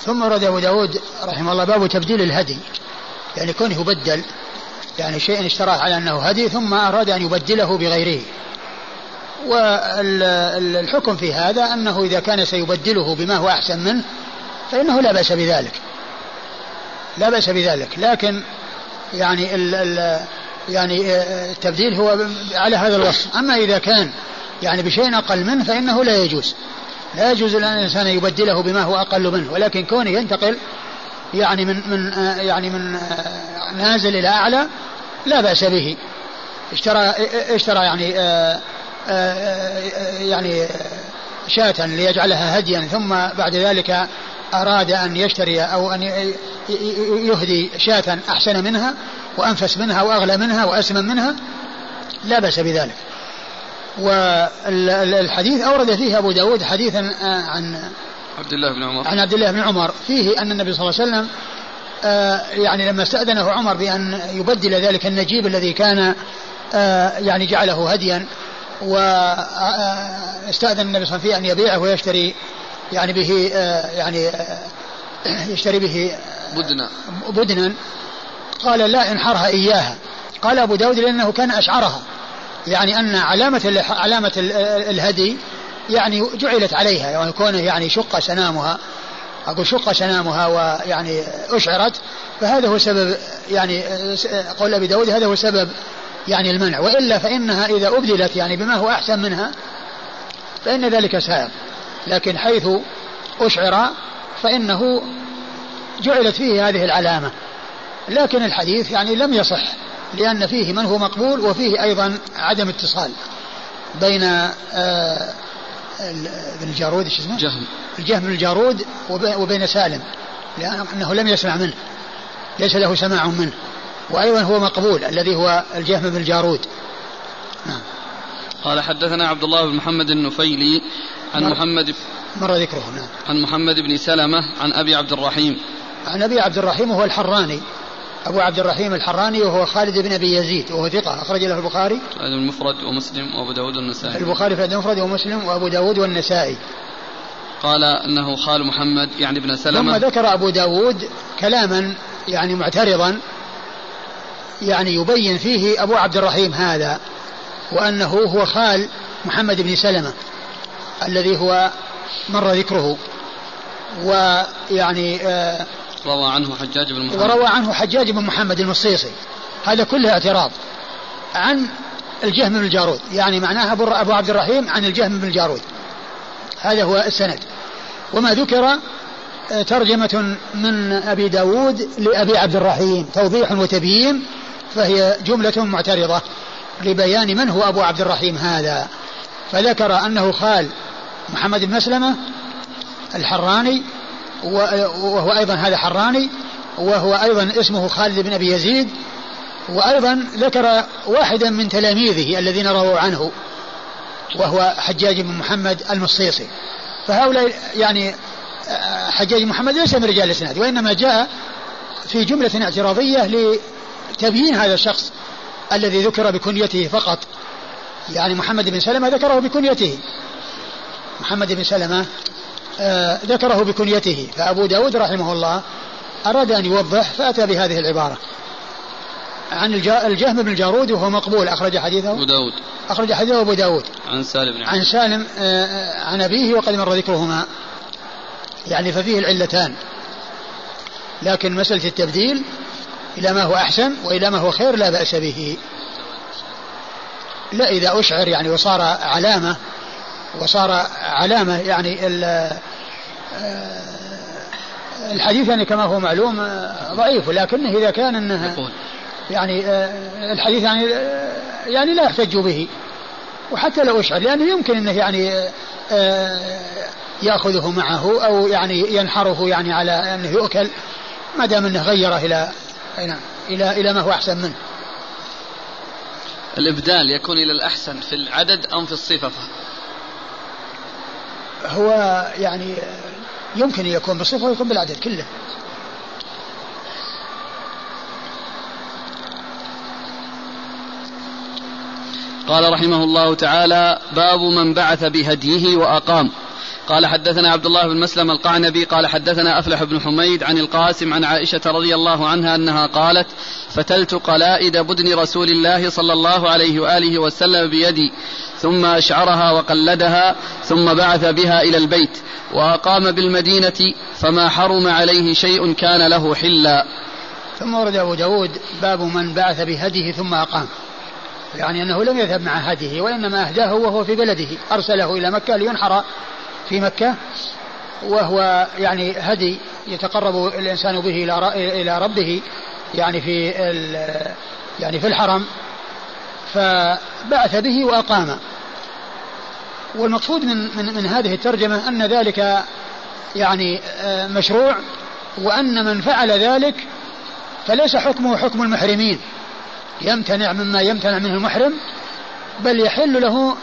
ثم ورد أبو داود رحمه الله باب تبديل الهدي يعني كونه يبدل يعني شيء اشتراه على أنه هدي ثم أراد أن يبدله بغيره. والحكم في هذا أنه إذا كان سيبدله بما هو أحسن منه فإنه لا بأس بذلك. لا بأس بذلك. لكن يعني ال ال يعني التبديل هو على هذا الوصف. أما إذا كان يعني بشيء أقل منه فإنه لا يجوز. لا يجوز لأن الإنسان يبدله بما هو أقل منه ولكن كونه ينتقل يعني من من يعني من نازل إلى أعلى لا بأس به. اشترى اشترى يعني يعني شاة ليجعلها هديا ثم بعد ذلك أراد أن يشتري أو أن يهدي شاة أحسن منها وأنفس منها وأغلى منها وأسمن منها لا بأس بذلك. والحديث أورد فيه أبو داود حديثا عن عبد الله بن عمر. عن عبد الله بن عمر. فيه أن النبي صلى الله عليه وسلم يعني لما استأذنه عمر بأن يبدل ذلك النجيب الذي كان يعني جعله هديا واستأذن النبي صلى الله عليه وسلم فيه أن يبيعه ويشتري يعني به يعني يشتري به بدنا. بدنا. قال لا انحرها إياها. قال أبو داود لأنه كان أشعرها. يعني أن علامة علامة الهدي يعني جعلت عليها يعني كونه يعني شق سنامها أقول شق سنامها ويعني أشعرت فهذا هو سبب يعني قول أبي داود هذا هو سبب يعني المنع. وإلا فإنها إذا أبدلت يعني بما هو أحسن منها فإن ذلك سائر لكن حيث أشعر فإنه جعلت فيه هذه العلامة. لكن الحديث يعني لم يصح. لأن فيه من هو مقبول وفيه أيضا عدم اتصال بين آه ابن الجارود إيش اسمه؟ جهم. الجهم بن الجارود وبين سالم لأنه لم يسمع منه ليس له سماع منه وأيضا هو مقبول الذي هو الجهم بن الجارود. نعم. قال حدثنا عبد الله بن محمد النفيلي عن مر محمد مر ذكره نعم. عن محمد بن سلمة عن أبي عبد الرحيم. عن أبي عبد الرحيم وهو الحراني. أبو عبد الرحيم الحراني وهو خالد بن أبي يزيد وهو ثقة أخرج له البخاري. المفرد ومسلم وأبو داود والنسائي. البخاري في المفرد ومسلم وأبو داود والنسائي. قال أنه خال محمد يعني ابن سلمة. ثم ذكر أبو داود كلاما يعني معترضا يعني يبين فيه أبو عبد الرحيم هذا وأنه هو خال محمد بن سلمة الذي هو مر ذكره ويعني آه روى عنه حجاج بن محمد. وروى عنه حجاج بن محمد المصيصي. هذا كله اعتراض عن الجهم بن الجارود يعني معناها أبو عبد الرحيم عن الجهم بن الجارود. هذا هو السند. وما ذكر ترجمة من أبي داود لأبي عبد الرحيم توضيح وتبيين فهي جملة معترضة لبيان من هو أبو عبد الرحيم هذا. فذكر أنه خال محمد بن مسلمة الحراني وهو أيضا هذا حراني وهو أيضا اسمه خالد بن أبي يزيد وأيضا ذكر واحدا من تلاميذه الذين رووا عنه وهو حجاج بن محمد المصيصي. فهؤلاء يعني حجاج محمد ليس من رجال الإسناد وإنما جاء في جملة اعتراضية لتبيين هذا الشخص الذي ذكر بكنيته فقط. يعني محمد بن سلمة ذكره بكنيته. محمد بن سلمة آه ذكره بكنيته. فأبو داود رحمه الله أراد أن يوضح فأتى بهذه العبارة. عن الجهم بن الجارود وهو مقبول أخرج حديثه. أبو داود. أخرج حديثه أبو داود. عن سالم بن عن سالم آه، آه، عن أبيه وقد مر ذكرهما. يعني ففيه العلتان. لكن مسألة التبديل إلى ما هو أحسن وإلى ما هو خير لا بأس به. لا إذا أشعر يعني وصار علامة وصار علامة يعني آه، الحديث يعني كما هو معلوم ضعيف لكنه إذا كان أنه يعني آه، الحديث يعني آه، يعني لا يحتج به وحتى لو أشعر لأنه يمكن إنه يعني آه، يأخذه معه أو يعني ينحره يعني على أنه يؤكل ما دام إنه غيره إلى نعم إلى إلى ما هو أحسن منه. الإبدال يكون إلى الأحسن في العدد أم في الصفة؟ هو يعني يمكن يكون بالصفه ويكون بالعدد كله. قال رحمه الله تعالى باب من بعث بهديه وأقام قال حدثنا عبد الله بن مسلم القعنبي قال حدثنا أفلح بن حميد عن القاسم عن عائشة رضي الله عنها أنها قالت فتلت قلائد بدن رسول الله صلى الله عليه وآله وسلم بيدي ثم أشعرها وقلدها ثم بعث بها إلى البيت وأقام بالمدينة فما حرم عليه شيء كان له حلا. ثم ورد أبو داود باب من بعث بهديه ثم أقام. يعني أنه لم يذهب مع هديه وإنما أهداه وهو في بلده. أرسله إلى مكة لينحر في مكة وهو يعني هدي يتقرب الإنسان به إلى ربه يعني في يعني في الحرم. فبعث به وأقام. والمقصود من من من هذه الترجمة أن ذلك يعني آه، مشروع وأن من فعل ذلك فليس حكمه حكم المحرمين. يمتنع مما يمتنع منه المحرم بل يحل له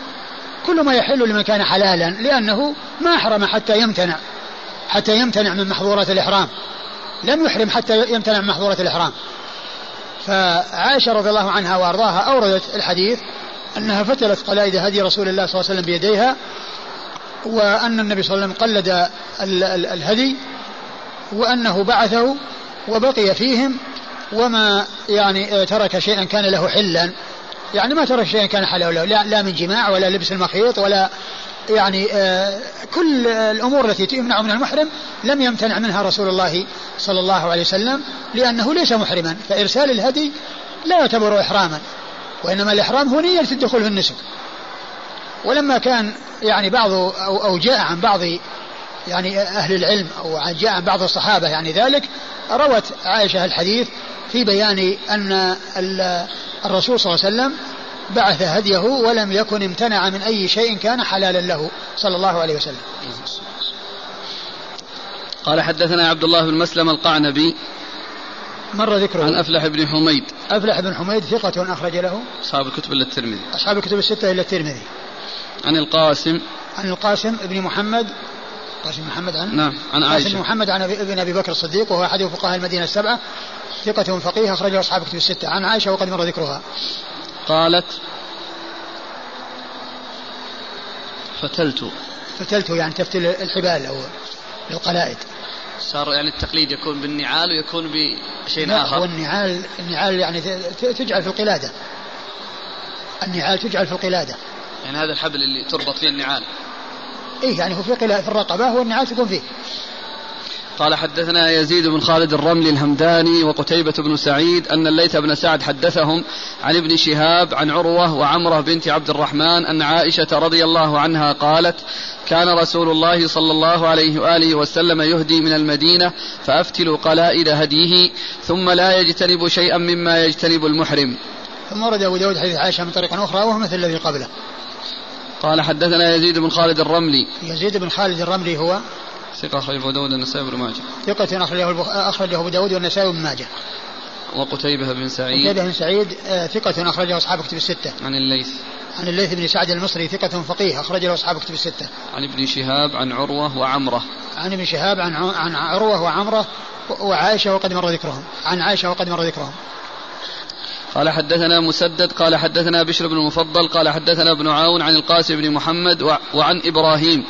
كل ما يحل لمن كان حلالا لأنه ما أحرم حتى يمتنع حتى يمتنع من محظورات الإحرام. لم يحرم حتى يمتنع من محظورات الإحرام. فعائشة رضي الله عنها وأرضاها أوردت الحديث أنها فتلت قلائد هدي رسول الله صلى الله عليه وسلم بيديها وأن النبي صلى الله عليه وسلم قلد الهدي وأنه بعثه وبقي فيهم وما يعني ترك شيئا كان له حلا. يعني ما ترك شيئا كان حلالا لا, لا من جماع ولا لبس المخيط ولا يعني آه، كل الأمور التي تمنع من المحرم لم يمتنع منها رسول الله صلى الله عليه وسلم لأنه ليس محرما. فإرسال الهدي لا يعتبر احراما. وإنما الإحرام هو نية الدخول في النسك. ولما كان يعني بعض أو, أو جاء عن بعض يعني أهل العلم أو جاء عن بعض الصحابة يعني ذلك روت عائشة الحديث في بيان أن الرسول صلى الله عليه وسلم بعث هديه ولم يكن امتنع من أي شيء كان حلالا له صلى الله عليه وسلم. قال حدثنا عبد الله بن مسلم القعنبي مر ذكره. عن أفلح بن حميد. أفلح بن حميد ثقة أخرج له. أصحاب الكتب إلا الترمذي. أصحاب الكتب الستة إلا الترمذي. عن القاسم. عن القاسم بن محمد. قاسم محمد عن؟ نعم عن عائشة. قاسم محمد عن ابن أبي بكر الصديق وهو أحد فقهاء المدينة السبعة. ثقة فقيه أخرجه أصحاب كتب الستة. عن عائشة وقد مر ذكرها. قالت فتلت. فتلت يعني تفتل الحبال أو القلائد. صار يعني التقليد يكون بالنعال ويكون بشيء آخر. والنعال النعال يعني تجعل في القلادة. النعال تجعل في القلادة. يعني هذا الحبل اللي تربط فيه النعال. إيه يعني هو في قلادة في الرقبة والنعال تكون فيه. قال حدثنا يزيد بن خالد الرملي الهمداني وقتيبة بن سعيد أن الليث بن سعد حدثهم عن ابن شهاب عن عروة وعمرة بنت عبد الرحمن أن عائشة رضي الله عنها قالت كان رسول الله صلى الله عليه وآله وسلم يهدي من المدينة فأفتل قلائد هديه ثم لا يجتنب شيئا مما يجتنب المحرم. ثم ورد أبو داود حديث عائشة من طريق أخرى وهو مثل الذي قبله. قال حدثنا يزيد بن خالد الرملي. يزيد بن خالد الرملي هو ثقة أخرجه أبو داود والنسائي بن ماجه ثقة أخرجه أخرجه أبو داود والنسائي بن ماجه وقتيبة بن سعيد قتيبة بن سعيد آه، ثقة أخرجه أصحاب كتب الستة عن الليث عن الليث بن سعد المصري ثقة فقيه أخرج له أصحاب كتب الستة. عن ابن شهاب عن عروة وعمرة. عن ابن شهاب عن عن عروة وعمرة وعائشة وقد مر ذكرهم. عن عائشة وقد مر ذكرهم. قال حدثنا مسدد قال حدثنا بشر بن المفضل قال حدثنا ابن عون عن القاسم بن محمد وعن إبراهيم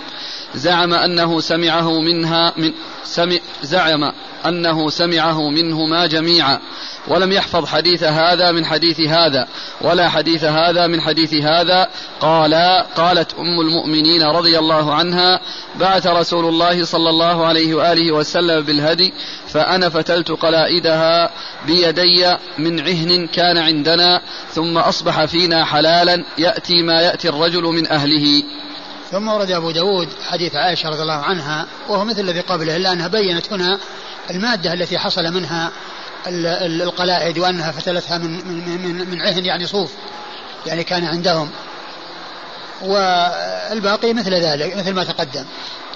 زعم أنه سمعه منها من سمع زعم أنه سمعه منهما جميعا ولم يحفظ حديث هذا من حديث هذا ولا حديث هذا من حديث هذا. قال قالت أم المؤمنين رضي الله عنها بعث رسول الله صلى الله عليه وآله وسلم بالهدي فأنا فتلت قلائدها بيدي من عهن كان عندنا ثم أصبح فينا حلالا يأتي ما يأتي الرجل من أهله. ثم ورد أبو داود حديث عائشة رضي الله عنها وهو مثل الذي قبله إلا أنها بينت هنا المادة التي حصل منها القلاعد وأنها فتلتها من, من, من, من عهن يعني صوف يعني كان عندهم. والباقي مثل ذلك مثل ما تقدم.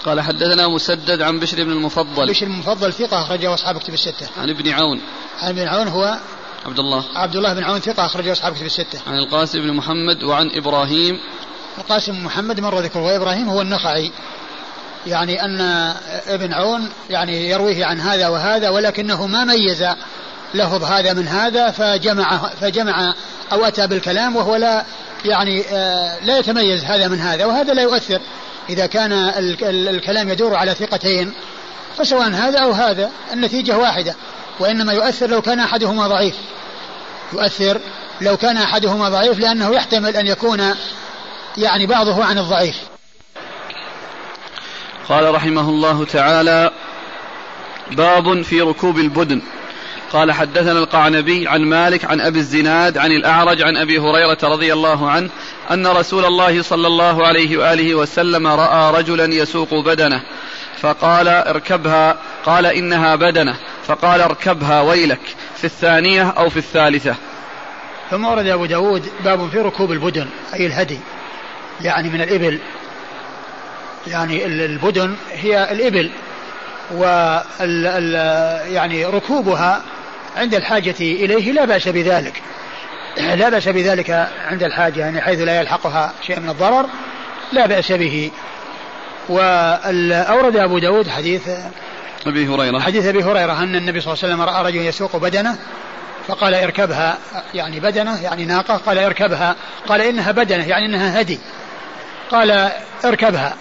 قال حدثنا مسدد عن بشر بن المفضل. بشر بن المفضل ثقة أخرجه أصحاب كتب الستة. عن ابن عون. عن ابن عون هو عبد الله. عبد الله بن عون ثقة أخرجه أصحاب كتب الستة. عن القاسم بن محمد وعن إبراهيم القاسم محمد مر ذكره وإبراهيم هو النخعي. يعني أن ابن عون يعني يرويه عن هذا وهذا ولكنه ما ميز لفظ هذا من هذا فجمع فجمع أو أتى بالكلام وهو لا يعني آه، لا يتميز هذا من هذا وهذا لا يؤثر إذا كان الكلام يدور على ثقتين فسواء هذا أو هذا النتيجة واحدة وإنما يؤثر لو كان أحدهما ضعيف. يؤثر لو كان أحدهما ضعيف لأنه يحتمل أن يكون يعني بعضه عن الضعيف. قال رحمه الله تعالى باب في ركوب البدن. قال حدثنا القعنبي عن مالك عن أبي الزناد عن الأعرج عن أبي هريرة رضي الله عنه أن رسول الله صلى الله عليه وآله وسلم رأى رجلا يسوق بدنه فقال اركبها. قال إنها بدنة. فقال اركبها ويلك. في الثانية أو في الثالثة. ثم ورد أبو داود باب في ركوب البدن أي الهدي. يعني من الإبل. يعني البدن هي الإبل. وال يعني ركوبها عند الحاجة إليه لا بأس بذلك. لا بأس بذلك عند الحاجة يعني حيث لا يلحقها شيء من الضرر لا بأس به. وأورد أبو داود حديث أبي هريرة. حديث أبي هريرة أن النبي صلى الله عليه وسلم رأى رجلا يسوق بدنه فقال اركبها يعني بدنه يعني ناقة قال اركبها قال إنها بدنة يعني إنها هدي. قال اركبها.